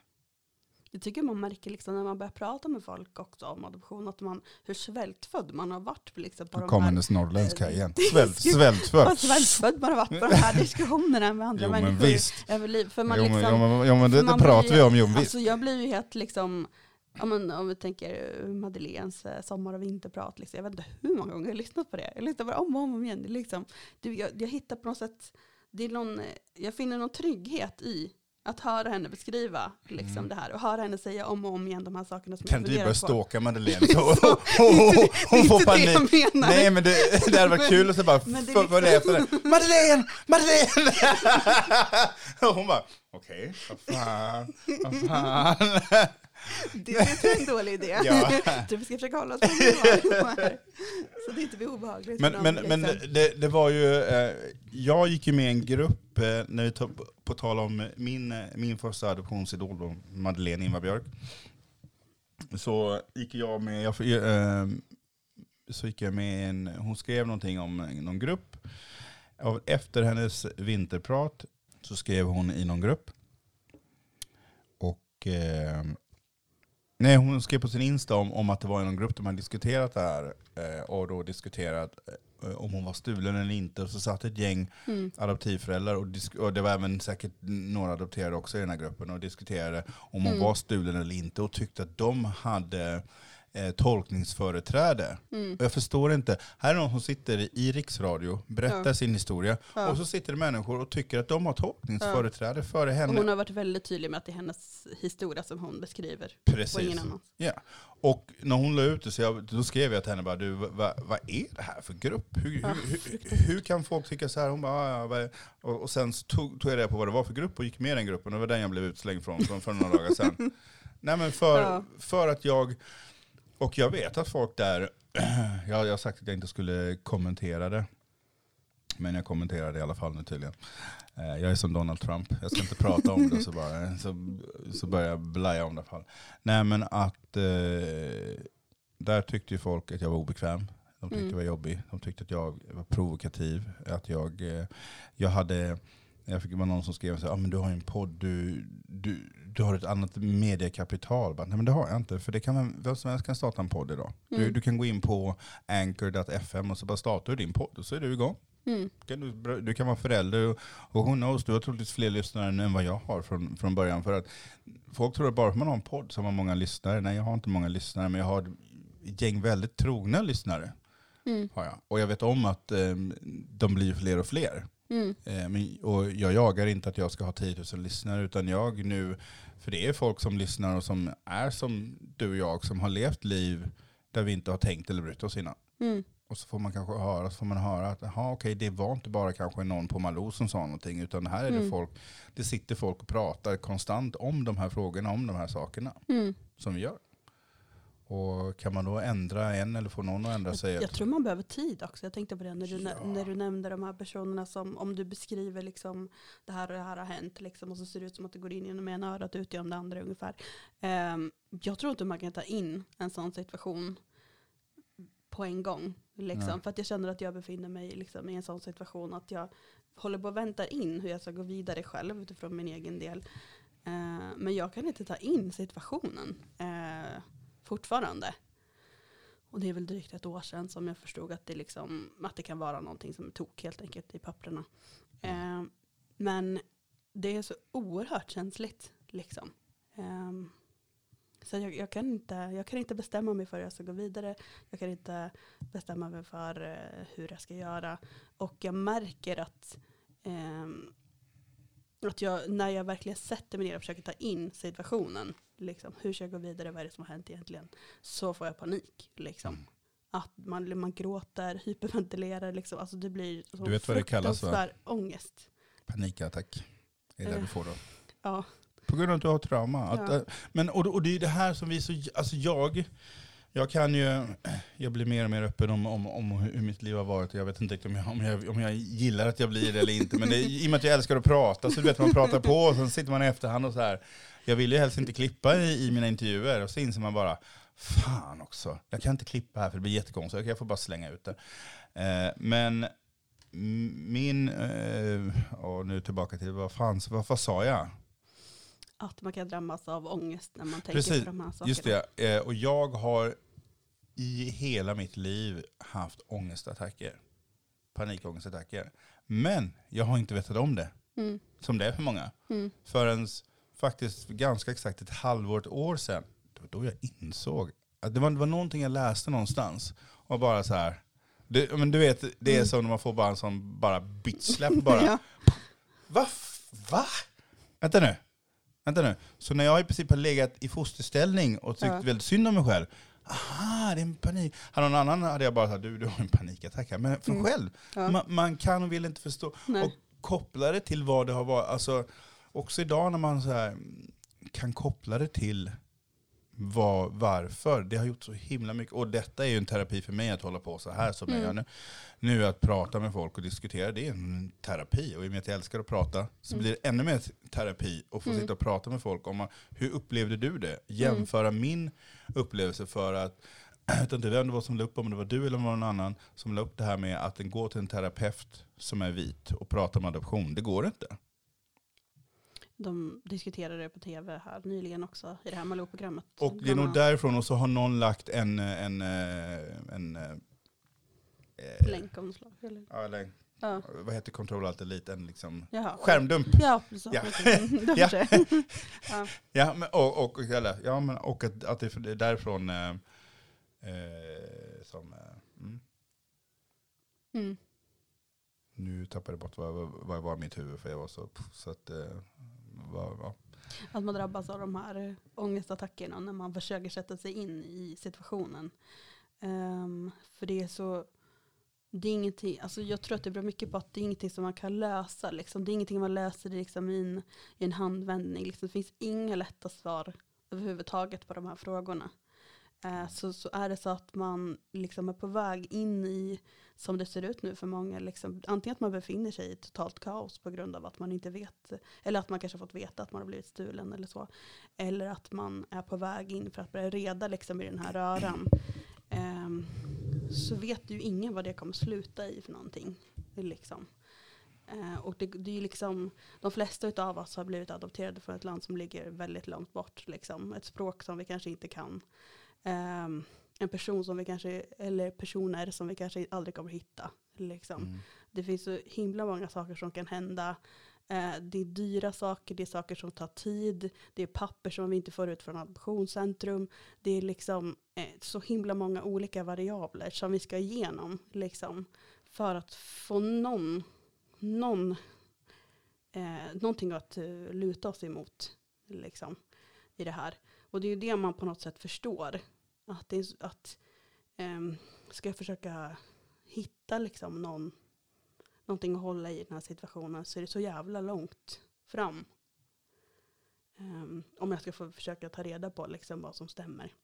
Jag tycker man märker liksom när man börjar prata med folk också om adoption, att man, hur svältfödd man har varit liksom på de här
norrländska
igen. *laughs*
Svält, svältfödd.
Vad svältfödd man har varit på de här *laughs* diskussionerna med andra
Jo men
människor
visst.
över liv. För man
Jo men,
liksom,
jo, men, jo, men det, pratar vi om, jo visst.
Alltså jag blir ju helt liksom, ja, men, om vi tänker eh, Madeleines eh, sommar och vinterprat, liksom. jag vet inte hur många gånger jag har lyssnat på det. Jag lyssnar bara om och om igen. Det Liksom, du, jag, jag hittar på något sätt, det är någon, eh, jag finner någon trygghet i att höra henne beskriva liksom,
Mm.
det här och höra henne säga om och om igen de här sakerna som
Kan
funderar
börja stalka Madeleine? *laughs* Så, hon, hon, *laughs* hon får panik.
det jag menar.
Nej men det, *laughs* det hade varit kul att så bara följa efter det. Madeleine! Madeleine! Och hon bara, okej, vad fan, vad fan.
Det är inte en dålig idé.
Ja. *laughs*
Vi ska försöka hålla oss på här. Så det inte blir obehagligt.
Men,
någon,
men,
liksom.
men det, det var ju, eh, jag gick ju med i en grupp, eh, när vi tog, på tal om min, eh, min första adoptionsidol, då, Madeleine Ingvar Björk. Så gick jag med, jag, så gick jag med en, hon skrev någonting om någon grupp. Efter hennes vinterprat så skrev hon i någon grupp. Och Nej, hon skrev på sin Insta om, om att det var i någon grupp där man diskuterat det här. Eh, och då diskuterat eh, om hon var stulen eller inte. Och så satt ett gäng
Mm.
adoptivföräldrar, och, och det var även säkert några adopterade också i den här gruppen, och diskuterade om hon
Mm.
var stulen eller inte. Och tyckte att de hade eh, tolkningsföreträde.
Mm.
Och jag förstår inte. Här är någon som sitter i riksradio, berättar
Ja.
sin historia.
Ja.
Och så sitter det människor och tycker att de har tolkningsföreträde före henne.
Och hon har varit väldigt tydlig med att det är hennes historia som hon beskriver.
Precis.
Och ingen annan.
Ja. Och när hon la ut det, så jag, då skrev jag till henne bara, du, vad, vad är det här för grupp? Hur,
Ja,
hur, hur, hur kan folk tycka så här? Hon bara, "Ah, ja, vad är-" och, och sen tog, tog jag reda på vad det var för grupp och gick med i den gruppen. Och det var den jag blev utslängd från, från för några dagar sedan. *laughs* Nej men för,
Ja.
för att jag, och jag vet att folk där, *clears throat* jag, jag har sagt att jag inte skulle kommentera det. Men jag kommenterar det i alla fall nu tydligen. Eh, Jag är som Donald Trump, jag ska inte prata om det så, bara, så, så börjar jag blaja om det fall. Nej men att eh, där tyckte ju folk att jag var obekväm. De tyckte
Mm.
jag var jobbig. De tyckte att jag var provokativ. Att jag, eh, jag hade, jag fick det var någon som skrev så här, ah, men du har en podd, du, du, du har ett annat mediekapital. Bara, Nej men det har jag inte, för det kan vem, vem som helst kan starta en podd idag. Du,
Mm.
du kan gå in på anchor.fm och så bara startar du din podd och så är du igång.
Mm.
Kan du, du kan vara förälder och, och who knows, du har troligtvis fler lyssnare än vad jag har från, från början. För att folk tror att bara för att man har en podd så har man många lyssnare. Nej, jag har inte många lyssnare, men jag har ett gäng väldigt trogna lyssnare.
Mm.
Har jag. Och jag vet om att eh, de blir fler och fler.
Mm.
Eh, men, och jag jagar inte att jag ska ha 10 000 lyssnare, utan jag nu, för det är folk som lyssnar och som är som du och jag, som har levt liv där vi inte har tänkt eller brytt oss innan.
Mm.
Och så får man kanske höra, så får man höra att aha, okej, det var inte bara kanske någon på Malou som sa någonting, utan här är det
Mm.
folk, det sitter folk och pratar konstant om de här frågorna, om de här sakerna
Mm.
som vi gör. Och kan man då ändra en eller få någon att ändra sig?
Jag, jag tror man behöver tid också. Jag tänkte på det när du,
Ja.
när du nämnde de här personerna som, om du beskriver liksom det här och det här har hänt liksom, och så ser det ut som att det går in genom ena örat och ut genom det andra ungefär. Ehm, jag tror inte man kan ta in en sån situation på en gång. Liksom,
Nej.
för att jag känner att jag befinner mig liksom, i en sån situation att jag håller på att vänta in hur jag ska gå vidare själv utifrån min egen del. Eh, men jag kan inte ta in situationen eh, fortfarande. Och det är väl drygt ett år sedan som jag förstod att det, liksom, att det kan vara någonting som är tok helt enkelt i papperna. Eh, men det är så oerhört känsligt. Liksom. Ehm, så jag, jag, kan inte, jag kan inte bestämma mig för hur jag ska gå vidare. Jag kan inte bestämma mig för eh, hur jag ska göra. Och jag märker att, ehm, att jag, när jag verkligen sätter mig ner och försöker ta in situationen, liksom, hur ska jag gå vidare, vad är det som har hänt egentligen, så får jag panik. Liksom.
Mm.
att man, man gråter, hyperventilerar. Liksom. Alltså det blir så
Du vet vad det kallas, va?
ångest.
Panikattack. Är det
Eh,
du får då.
Ja.
På grund av att du har trauma. Att,
Ja.
eh, men, och, och det är det här som vi så, alltså jag, jag kan ju, jag blir mer och mer öppen om, om, om hur mitt liv har varit. Jag vet inte om jag, om jag, om jag gillar att jag blir det eller inte. Men det, i och med att jag älskar att prata så du vet man pratar på och sen sitter man i efterhand och så här. Jag vill ju helst inte klippa i, i mina intervjuer och så inser man bara, fan också, jag kan inte klippa här för det blir jättekonstigt. Jag får bara slänga ut det. Eh, men min, eh, och nu tillbaka till, vad fan, vad, vad sa jag?
Att man kan drabbas av ångest när man tänker
Precis,
på de här sakerna.
Just det, eh, och jag har i hela mitt liv haft ångestattacker. Panikångestattacker. Men jag har inte vetat om det,
Mm.
som det är för många.
Mm.
Förrän faktiskt ganska exakt ett halvår, ett år sedan, var då jag insåg att det var, det var någonting jag läste någonstans. Och bara så här, det, men du vet, det är
Mm.
som när man får bara en sån bara bitch-släpp bara. *laughs*
Ja.
Va? Va? Vänta nu. Vänta nu. Så när jag i princip har legat i fosterställning och tyckt
Ja.
väldigt synd om mig själv. Aha, det är en panik. Hade någon annan hade jag bara sagt, du, du har en panikattack här. Men för
Mm.
själv,
Ja.
man, man kan och vill inte förstå.
Nej.
Och koppla det till vad det har varit. Alltså, också idag när man så här, kan koppla det till vad, varför. Det har gjort så himla mycket. Och detta är ju en terapi för mig att hålla på så här som jag
Mm.
gör nu. Nu att prata med folk och diskutera, det är en terapi. Och i och med att jag älskar att prata så
Mm.
blir det ännu mer terapi att få
Mm.
sitta och prata med folk om hur upplevde du det? Jämföra min upplevelse för att jag vet inte vem det var som la upp, om det var du eller var någon annan, som la upp det här med att den går till en terapeut som är vit och pratar om adoption. Det går inte.
De diskuterade det på tv här nyligen också i det här Malou-programmet.
Och det är nog därifrån och så har någon lagt en, en, eh, en, eh, eh,
Länkomslag. Eller?
ja, eller,
Ja.
vad heter Control Alt Delete? En liksom
Jaha.
skärmdump.
Ja, så.
Ja. *laughs* *laughs* Ja.
ja.
Ja, men, och, och, eller, ja, men, och att, att det är därifrån eh, eh, som... Eh, mm.
Mm.
Nu tappade jag bort vad, vad, vad var mitt huvud för jag var så... så att, Ja.
Att man drabbas av de här eh, ångestattackerna när man försöker sätta sig in i situationen. Um, för det är så, det är ingenting, alltså jag tror att det beror mycket på att det är ingenting som man kan lösa. Liksom. Det är ingenting man löser liksom i, en, i en handvändning. Liksom. Det finns inga lätta svar överhuvudtaget på de här frågorna. Eh, så, så är det så att man liksom är på väg in i, som det ser ut nu för många, liksom, antingen att man befinner sig i totalt kaos på grund av att man inte vet, eller att man kanske fått veta att man har blivit stulen eller så. Eller att man är på väg in för att börja reda liksom, i den här röran. Ehm, så vet ju ingen vad det kommer sluta i för någonting. Liksom. Eh, och det, det är liksom, de flesta av oss har blivit adopterade från ett land som ligger väldigt långt bort. Liksom. Ett språk som vi kanske inte kan. Ehm, en person som vi kanske, eller personer som vi kanske aldrig kommer hitta. Liksom.
Mm.
Det finns så himla många saker som kan hända. Eh, det är dyra saker, det är saker som tar tid, det är papper som vi inte får ut från adoptionscentrum. Det är liksom eh, så himla många olika variabler som vi ska igenom liksom, för att få någon, någon, eh, någonting att eh, luta oss emot liksom, i det här. Och det är ju det man på något sätt förstår. Att, det är, att um, ska jag försöka hitta liksom någon, någonting att hålla i den här situationen så är det så jävla långt fram. Um, om jag ska få försöka ta reda på liksom vad som stämmer.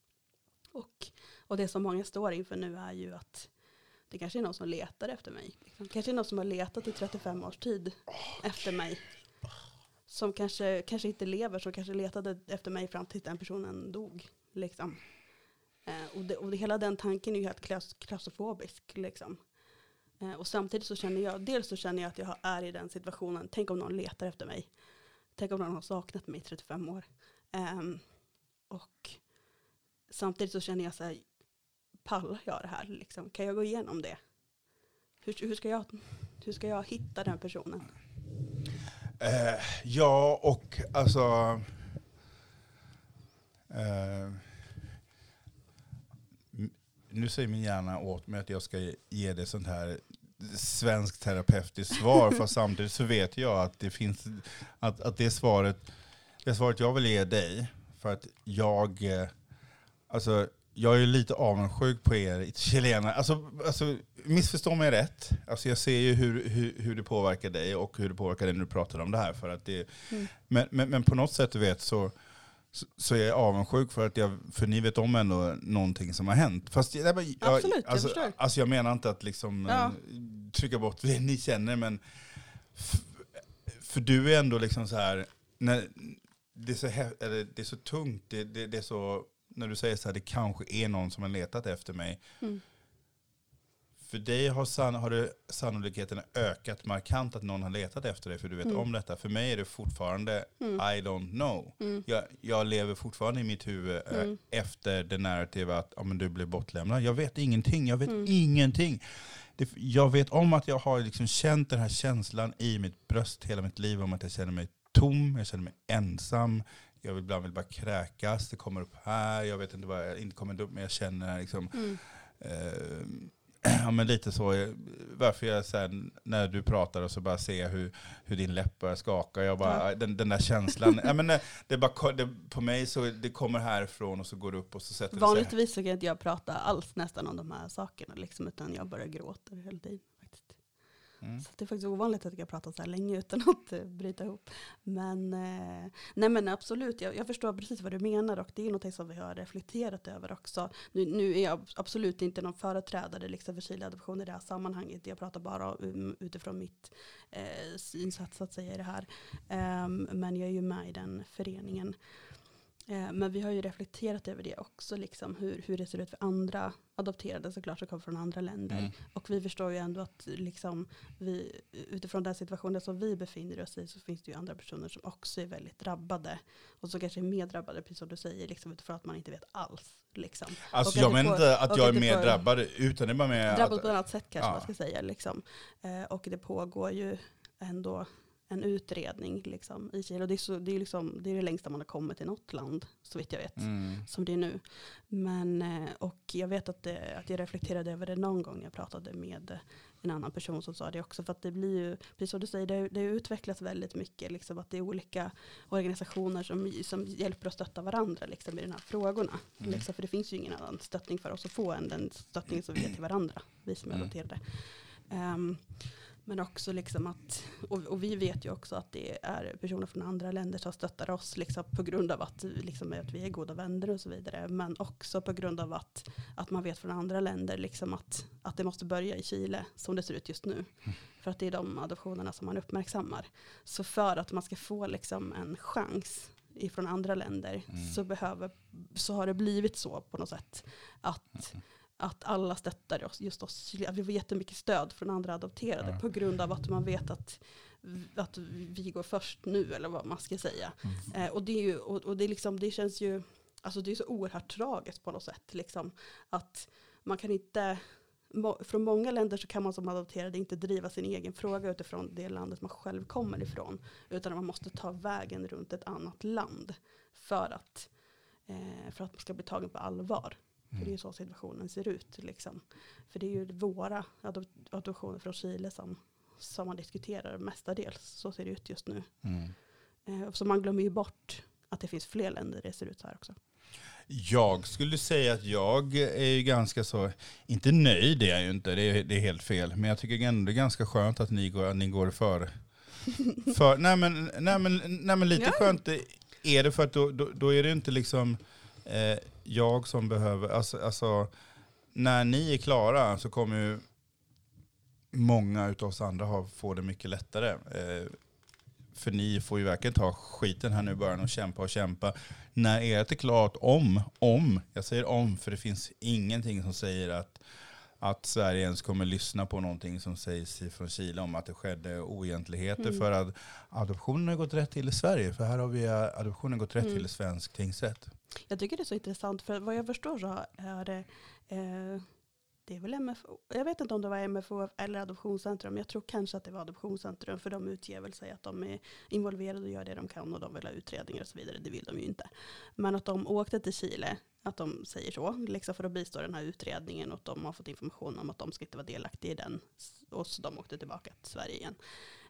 Och, och det som många står inför nu är ju att det kanske är någon som letar efter mig. Liksom. Kanske är någon som har letat i 35 års tid efter mig. Som kanske, kanske inte lever, som kanske letade efter mig fram till den personen dog. Liksom. Eh, och det, och det, hela den tanken är ju helt klaus, klaustrofobisk. Liksom. Eh, och samtidigt så känner jag, dels så känner jag att jag är i den situationen, tänk om någon letar efter mig. Tänk om någon har saknat mig i 35 år. Eh, och samtidigt så känner jag så här, pallar jag det här? Liksom? Kan jag gå igenom det? Hur, hur, ska jag, hur ska jag hitta den personen?
Eh, ja, och alltså... Eh, nu säger min hjärna åt mig att jag ska ge det sånt här svenskt terapeutiskt svar, fast samtidigt så vet jag att det finns, att, att det svaret, det svaret jag vill ge dig, för att jag, eh, alltså jag är lite avundsjuk på er chilenare. Alltså, alltså, missförstå mig rätt. Alltså, jag ser ju hur, hur, hur det påverkar dig och hur det påverkar dig när du pratar om det här. För att det, mm. men, men, men på något sätt du vet så, så, så är jag avundsjuk för att jag, för ni vet om ändå någonting som har hänt. Fast jag, jag,
Absolut, jag
alltså,
förstår.
Alltså jag menar inte att liksom ja. Eh, trycka bort det ni känner, men för du är ändå liksom så här, när, det, är så, eller, det är så tungt, det, det, det är så när du säger så här, det kanske är någon som har letat efter mig. Mm. För dig har, san, har det sannolikheten ökat markant att någon har letat efter dig för du vet mm. om detta. För mig är det fortfarande mm. I don't know. Mm. Jag, jag, lever fortfarande i mitt huvud äh, efter det narrativa att ja, men du blev bortlämnad. Jag vet ingenting, jag vet mm. ingenting. Det, jag vet om att jag har liksom känt den här känslan i mitt bröst hela mitt liv om att jag känner mig tom, jag känner mig ensam, jag vill ibland vill bara kräkas, det kommer upp här, jag vet inte vad jag inte kommer upp men jag känner liksom, mm. eh, *clears throat* ja men lite så, varför jag sen när du pratar och så bara ser hur, hur din läpp börjar skaka, jag bara, ja. den, den där känslan, ja, men det är bara, det, på mig så det kommer härifrån och så går det upp och så sätter
Vanligtvis det sig. så kan inte jag prata alls nästan om de här sakerna, liksom, utan jag bara gråter hela tiden. Mm. Så det är faktiskt ovanligt att jag kan prata så här länge utan *laughs* att eh, bryta ihop. Men, eh, nej men absolut, jag, jag, förstår precis vad du menar och det är något som vi har reflekterat över också. Nu, nu är jag absolut inte någon företrädare liksom för Chileadoption i det här sammanhanget. Jag pratar bara um, utifrån mitt eh, synsätt så att säga i det här. Um, men jag är ju med i den föreningen. Eh, men vi har ju reflekterat över det också, liksom, hur, hur det ser ut för andra adopterade såklart som kommer från andra länder. Mm. Och vi förstår ju ändå att liksom, vi, utifrån den situationen som vi befinner oss i så finns det ju andra personer som också är väldigt drabbade. Och som kanske är mer drabbade, precis som du säger, liksom, utifrån att man inte vet alls. Liksom.
Alltså jag menar inte att jag är mer drabbad, utan det är bara mer...
Drabbad att, på ett annat sätt kanske ja. man ska säga. Liksom. Eh, och det pågår ju ändå en utredning liksom, i Chile. Och det, är så, det, är liksom, det är det längsta man har kommit i något land, så vitt jag vet, mm. som det är nu. Men, eh, och jag vet att, det, att jag reflekterade över det någon gång jag pratade med en annan person som sa det också. För att det blir ju, precis som du säger, det, det utvecklas väldigt mycket. Liksom, att det är olika organisationer som, som hjälper och stöttar varandra liksom, i de här frågorna. Mm. Liksom, för det finns ju ingen annan stöttning för oss att få än den stöttning som vi ger till varandra, vi som är mm. adopterade. Um, men också liksom att, och, och, vi vet ju också att det är personer från andra länder som stöttar oss liksom på grund av att, liksom, att vi är goda vänner och så vidare. Men också på grund av att, att man vet från andra länder liksom att, att det måste börja i Chile som det ser ut just nu. Mm. För att det är de adoptionerna som man uppmärksammar. Så för att man ska få liksom en chans ifrån andra länder mm. så, behöver, så har det blivit så på något sätt. Att mm att alla stöttar oss, just oss. Vi får jättemycket stöd från andra adopterade ja. på grund av att man vet att, att vi går först nu, eller vad man ska säga. Mm. Eh, och det, är ju, och, och det, liksom, det känns ju, alltså det är så oerhört tragiskt på något sätt. Liksom, att man kan inte, från många länder så kan man som adopterad inte driva sin egen fråga utifrån det landet man själv kommer ifrån. Utan man måste ta vägen runt ett annat land för att, eh, för att man ska bli tagen på allvar. För det är ju mm. så situationen ser ut. Liksom. För det är ju våra adoptioner från Chile som, som man diskuterar mestadels. Så ser det ut just nu. Mm. Eh, så man glömmer ju bort att det finns fler länder det ser ut så här också.
Jag skulle säga att jag är ju ganska så, inte nöjd är jag ju inte, det är, det är helt fel. Men jag tycker ändå det är ganska skönt att ni går, att ni går före. För, nej, men, nej, men, nej men lite ja. skönt är det för att då, då, då är det inte liksom eh, jag som behöver, alltså, alltså, när ni är klara så kommer ju många av oss andra ha, få det mycket lättare. Eh, för ni får ju verkligen ta skiten här nu i början och kämpa och kämpa. När ert är klart, om, om, jag säger om, för det finns ingenting som säger att, att Sverige ens kommer lyssna på någonting som sägs från Chile om att det skedde oegentligheter. Mm. För att adoptionen har gått rätt till i Sverige, för här har vi adoptionen gått rätt mm. till i svensk tingsrätt.
Jag tycker det är så intressant, för vad jag förstår så är det, eh, det är väl MFO, jag vet inte om det var MFO eller Adoptionscentrum, jag tror kanske att det var Adoptionscentrum, för de utger väl sig att de är involverade och gör det de kan och de vill ha utredningar och så vidare, det vill de ju inte. Men att de åkte till Chile, att de säger så, liksom för att bistå den här utredningen och att de har fått information om att de ska inte vara delaktiga i den, och så de åkte tillbaka till Sverige igen.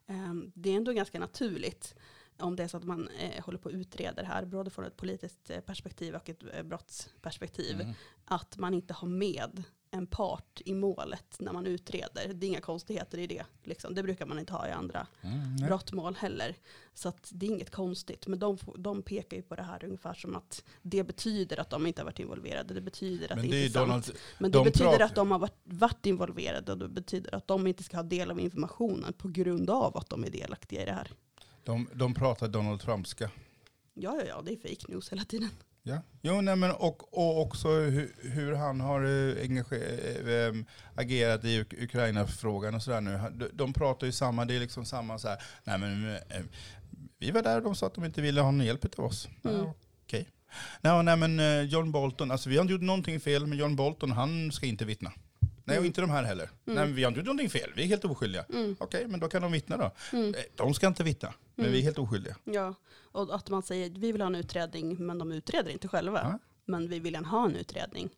Eh, det är ändå ganska naturligt om det är så att man eh, håller på att utreda det här, både från ett politiskt eh, perspektiv och ett eh, brottsperspektiv,
Mm.
att man inte har med en part i målet när man utreder. Det är inga konstigheter i det. Liksom. Det brukar man inte ha i andra
Mm, nej.
brottmål heller. Så det är inget konstigt. Men de, de pekar ju på det här ungefär som att det betyder att de inte har varit involverade. Det betyder att
Men
det
det är
inte är sant. Men det
de
betyder att de har varit, varit involverade och det betyder att de inte ska ha del av informationen på grund av att de är delaktiga i det här.
De, de pratar Donald Trumpska.
Ja, ja, ja, det är fake news hela tiden.
Ja. Jo, nej, men och, och också hur, hur han har em, agerat i Uk- Ukraina-frågan och sådär nu. De, de pratar ju samma, det är liksom samma så här, nej men eh, vi var där och de sa att de inte ville ha någon hjälp av oss.
Mm.
Ja, Okej. Nej, nej men eh, John Bolton, alltså vi har inte gjort någonting fel, men John Bolton han ska inte vittna. Nej, och
Mm.
inte de här heller. Nej, men vi har inte gjort någonting fel, vi är helt oskyldiga.
Mm,
Okej, men då kan de vittna då.
mm,
De ska inte vittna, men
Mm.
vi är helt oskyldiga.
ja, och att man säger vi vill ha en utredning, men de utreder inte själva.
Ja.
Men vi vill gärna ha en utredning.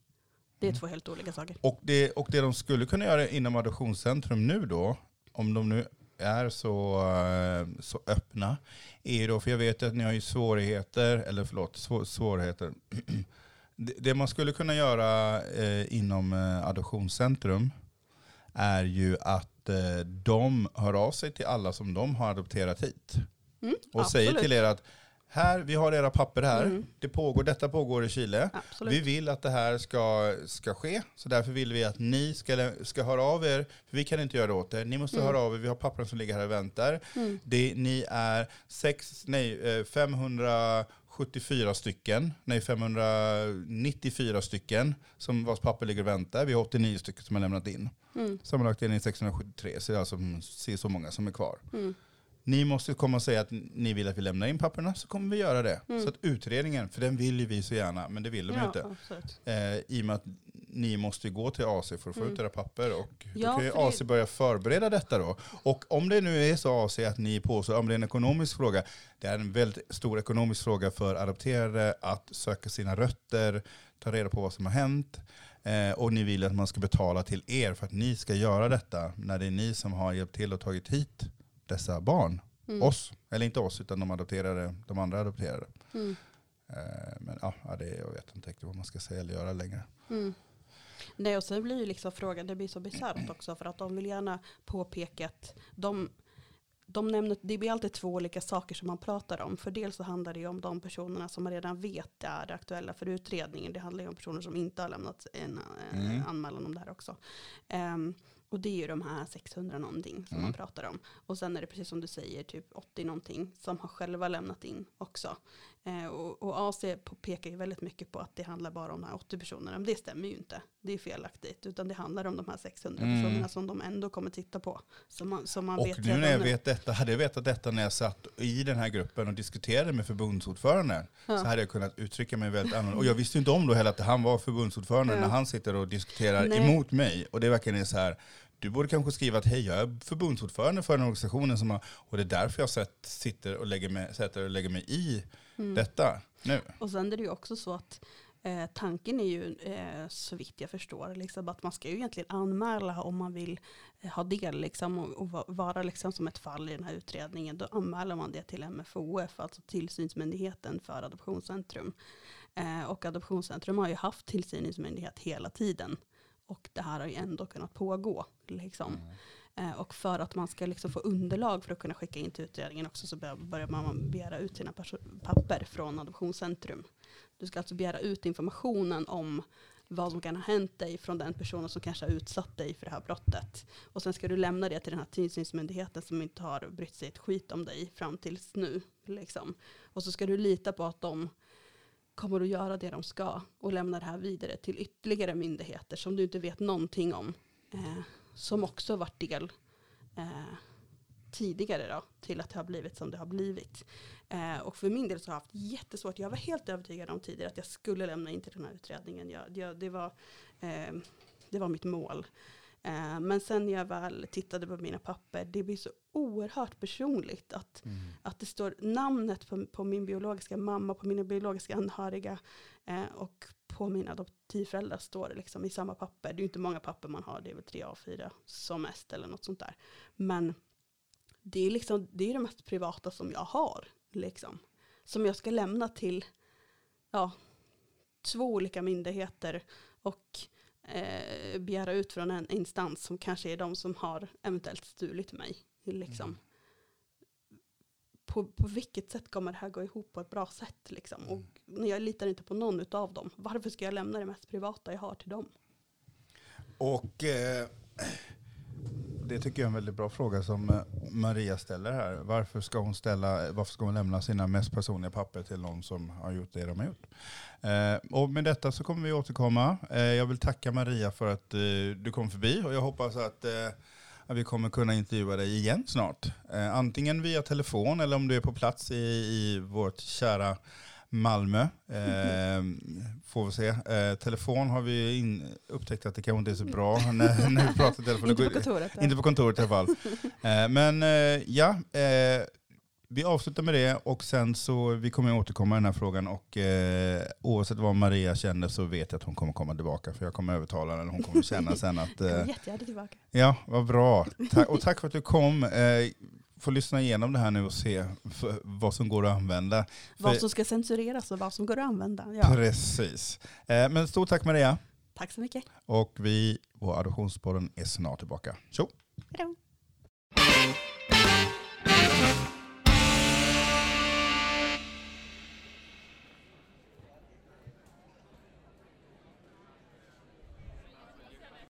Det är
Mm.
två helt olika saker.
Och det, och det de skulle kunna göra inom Adoptionscentrum nu då, om de nu är så, eh, så öppna, är då, för jag vet att ni har ju svårigheter, eller förlåt, svå, svårigheter. *clears throat* Det, det man skulle kunna göra eh, inom eh, Adoptionscentrum är ju att de hör av sig till alla som de har adopterat hit.
Mm,
Och säger
absolut.
till er att här, vi har era papper här,
Mm.
det pågår, detta pågår i Chile.
Absolut.
Vi vill att det här ska, ska ske, så därför vill vi att ni ska, ska höra av er, för vi kan inte göra det åt er. Ni måste
Mm.
höra av er, vi har pappren som ligger här och väntar.
Mm.
Det, ni är sex, nej, eh, 574 stycken, nej 594 stycken som vars papper ligger och väntar. Vi har 89 stycken som har lämnat in.
Mm.
Sammanlagt är ni 673, så det är alltså mm, se så många som är kvar.
Mm.
Ni måste komma och säga att ni vill att vi lämnar in papperna så kommer vi göra det.
Mm.
Så att utredningen, för den vill ju vi så gärna, men det vill de ju
Ja,
inte.
absolut.
Eh, I och med att ni måste ju gå till AC för att få
Mm.
ut era papper och då
Ja,
kan ju
för det-
AC börja förbereda detta då. Och om det nu är så AC att ni påstår om det är en ekonomisk fråga, det är en väldigt stor ekonomisk fråga för adopterade att söka sina rötter, ta reda på vad som har hänt. Eh, och ni vill att man ska betala till er för att ni ska göra detta när det är ni som har hjälpt till och tagit hit dessa barn.
Mm.
Oss, eller inte oss utan de adopterade, de andra adopterade.
Mm.
Eh, men ja, det, jag vet inte riktigt vad man ska säga eller göra längre.
Mm. Nej, och sen blir ju liksom frågan, det blir så bisarrt också, för att de vill gärna påpeka att de, de nämner, det blir alltid två olika saker som man pratar om. För dels så handlar det ju om de personerna som man redan vet är aktuella för utredningen. Det handlar ju om personer som inte har lämnat en eh,
Mm.
anmälan om det här också. Ehm, och det är ju de här 600 någonting som
Mm.
man pratar om. Och sen är det precis som du säger, typ 80 någonting som har själva lämnat in också. Eh, och, och AC pekar ju väldigt mycket på att det handlar bara om de här 80 personerna. Men det stämmer ju inte. Det är felaktigt. Utan det handlar om de här 600
Mm.
personerna som de ändå kommer titta på. Som man, som man
Och
vet
nu när jag vet detta, hade jag vetat detta när jag satt i den här gruppen och diskuterade med förbundsordföranden
Ja.
så hade jag kunnat uttrycka mig väldigt annorlunda. Och jag visste inte om då heller att han var förbundsordförande
Ja.
när han sitter och diskuterar
Nej.
emot mig. Och det verkar är så här, du borde kanske skriva att hej, jag är förbundsordförande för den organisationen som har, och det är därför jag sett, sitter och lägger mig, sätter och lägger mig i
Mm.
detta nu.
Och sen är det ju också så att eh, tanken är ju, eh, så vitt jag förstår, liksom, att man ska ju egentligen anmäla om man vill eh, ha del liksom, och, och va- vara liksom, som ett fall i den här utredningen. Då anmäler man det till MFOF, alltså tillsynsmyndigheten för Adoptionscentrum. Eh, och Adoptionscentrum har ju haft tillsynsmyndighet hela tiden. Och det här har ju ändå kunnat pågå. Liksom. Eh, och för att man ska liksom få underlag för att kunna skicka in till utredningen också så bör- börjar man begära ut sina papper från Adoptionscentrum. Du ska alltså begära ut informationen om vad som kan ha hänt dig från den personen som kanske har utsatt dig för det här brottet. Och sen ska du lämna det till den här tillsynsmyndigheten som inte har brytt sig ett skit om dig fram tills nu. Liksom. Och så ska du lita på att de kommer att göra det de ska och lämna det här vidare till ytterligare myndigheter som du inte vet någonting om. Eh, som också varit del eh, tidigare då, till att det har blivit som det har blivit. Eh, och för min del så har jag haft jättesvårt, jag var helt övertygad om tidigare att jag skulle lämna in till den här utredningen. Jag, jag, det, var, eh, det var mitt mål. Eh, men sen när jag väl tittade på mina papper, det blir så oerhört personligt att att det står namnet på, på min biologiska mamma, på mina biologiska anhöriga eh, och på mina adoptivföräldrar står det liksom i samma papper. Det är ju inte många papper man har, det är väl tre av fyra som mest eller något sånt där. Men det är liksom det är det mest privata som jag har Liksom. Som jag ska lämna till ja, två olika myndigheter och eh, begära ut från en instans som kanske är de som har eventuellt stulit mig. Liksom.
Mm.
På, på vilket sätt kommer det här gå ihop på ett bra sätt? Liksom? Och när jag litar inte på någon av dem, varför ska jag lämna det mest privata jag har till dem?
Och eh, det tycker jag är en väldigt bra fråga som eh, Maria ställer här. Varför ska hon, ställa, varför ska hon lämna sina mest personliga papper till någon som har gjort det de har gjort? Eh, och med detta så kommer vi återkomma. Eh, jag vill tacka Maria för att eh, du kom förbi och jag hoppas att, eh, att vi kommer kunna intervjua dig igen snart. Eh, antingen via telefon eller om du är på plats i, i vårt kära Malmö. Eh, får vi se. Eh, telefon har vi in, upptäckt att det kanske inte är så bra när, *laughs* när vi pratar telefon.
inte på kontoret.
Inte på kontoret i alla fall. Eh, men eh, ja, eh, vi avslutar med det och sen så vi kommer återkomma i den här frågan och eh, oavsett vad Maria känner så vet jag att hon kommer komma tillbaka för jag kommer övertala henne. Hon kommer känna sen att *laughs*
Jag
eh,
kommer jättegärna tillbaka.
ja, vad bra. Ta- och tack för att du kom. Får lyssna igenom det här nu och se vad som går att använda.
Vad som ska censureras och vad som går att använda. Ja.
Precis. Eh, men stort tack Maria.
Tack så mycket.
Och vi på Adoptionspodden är snart tillbaka. Tjo!
Hej då.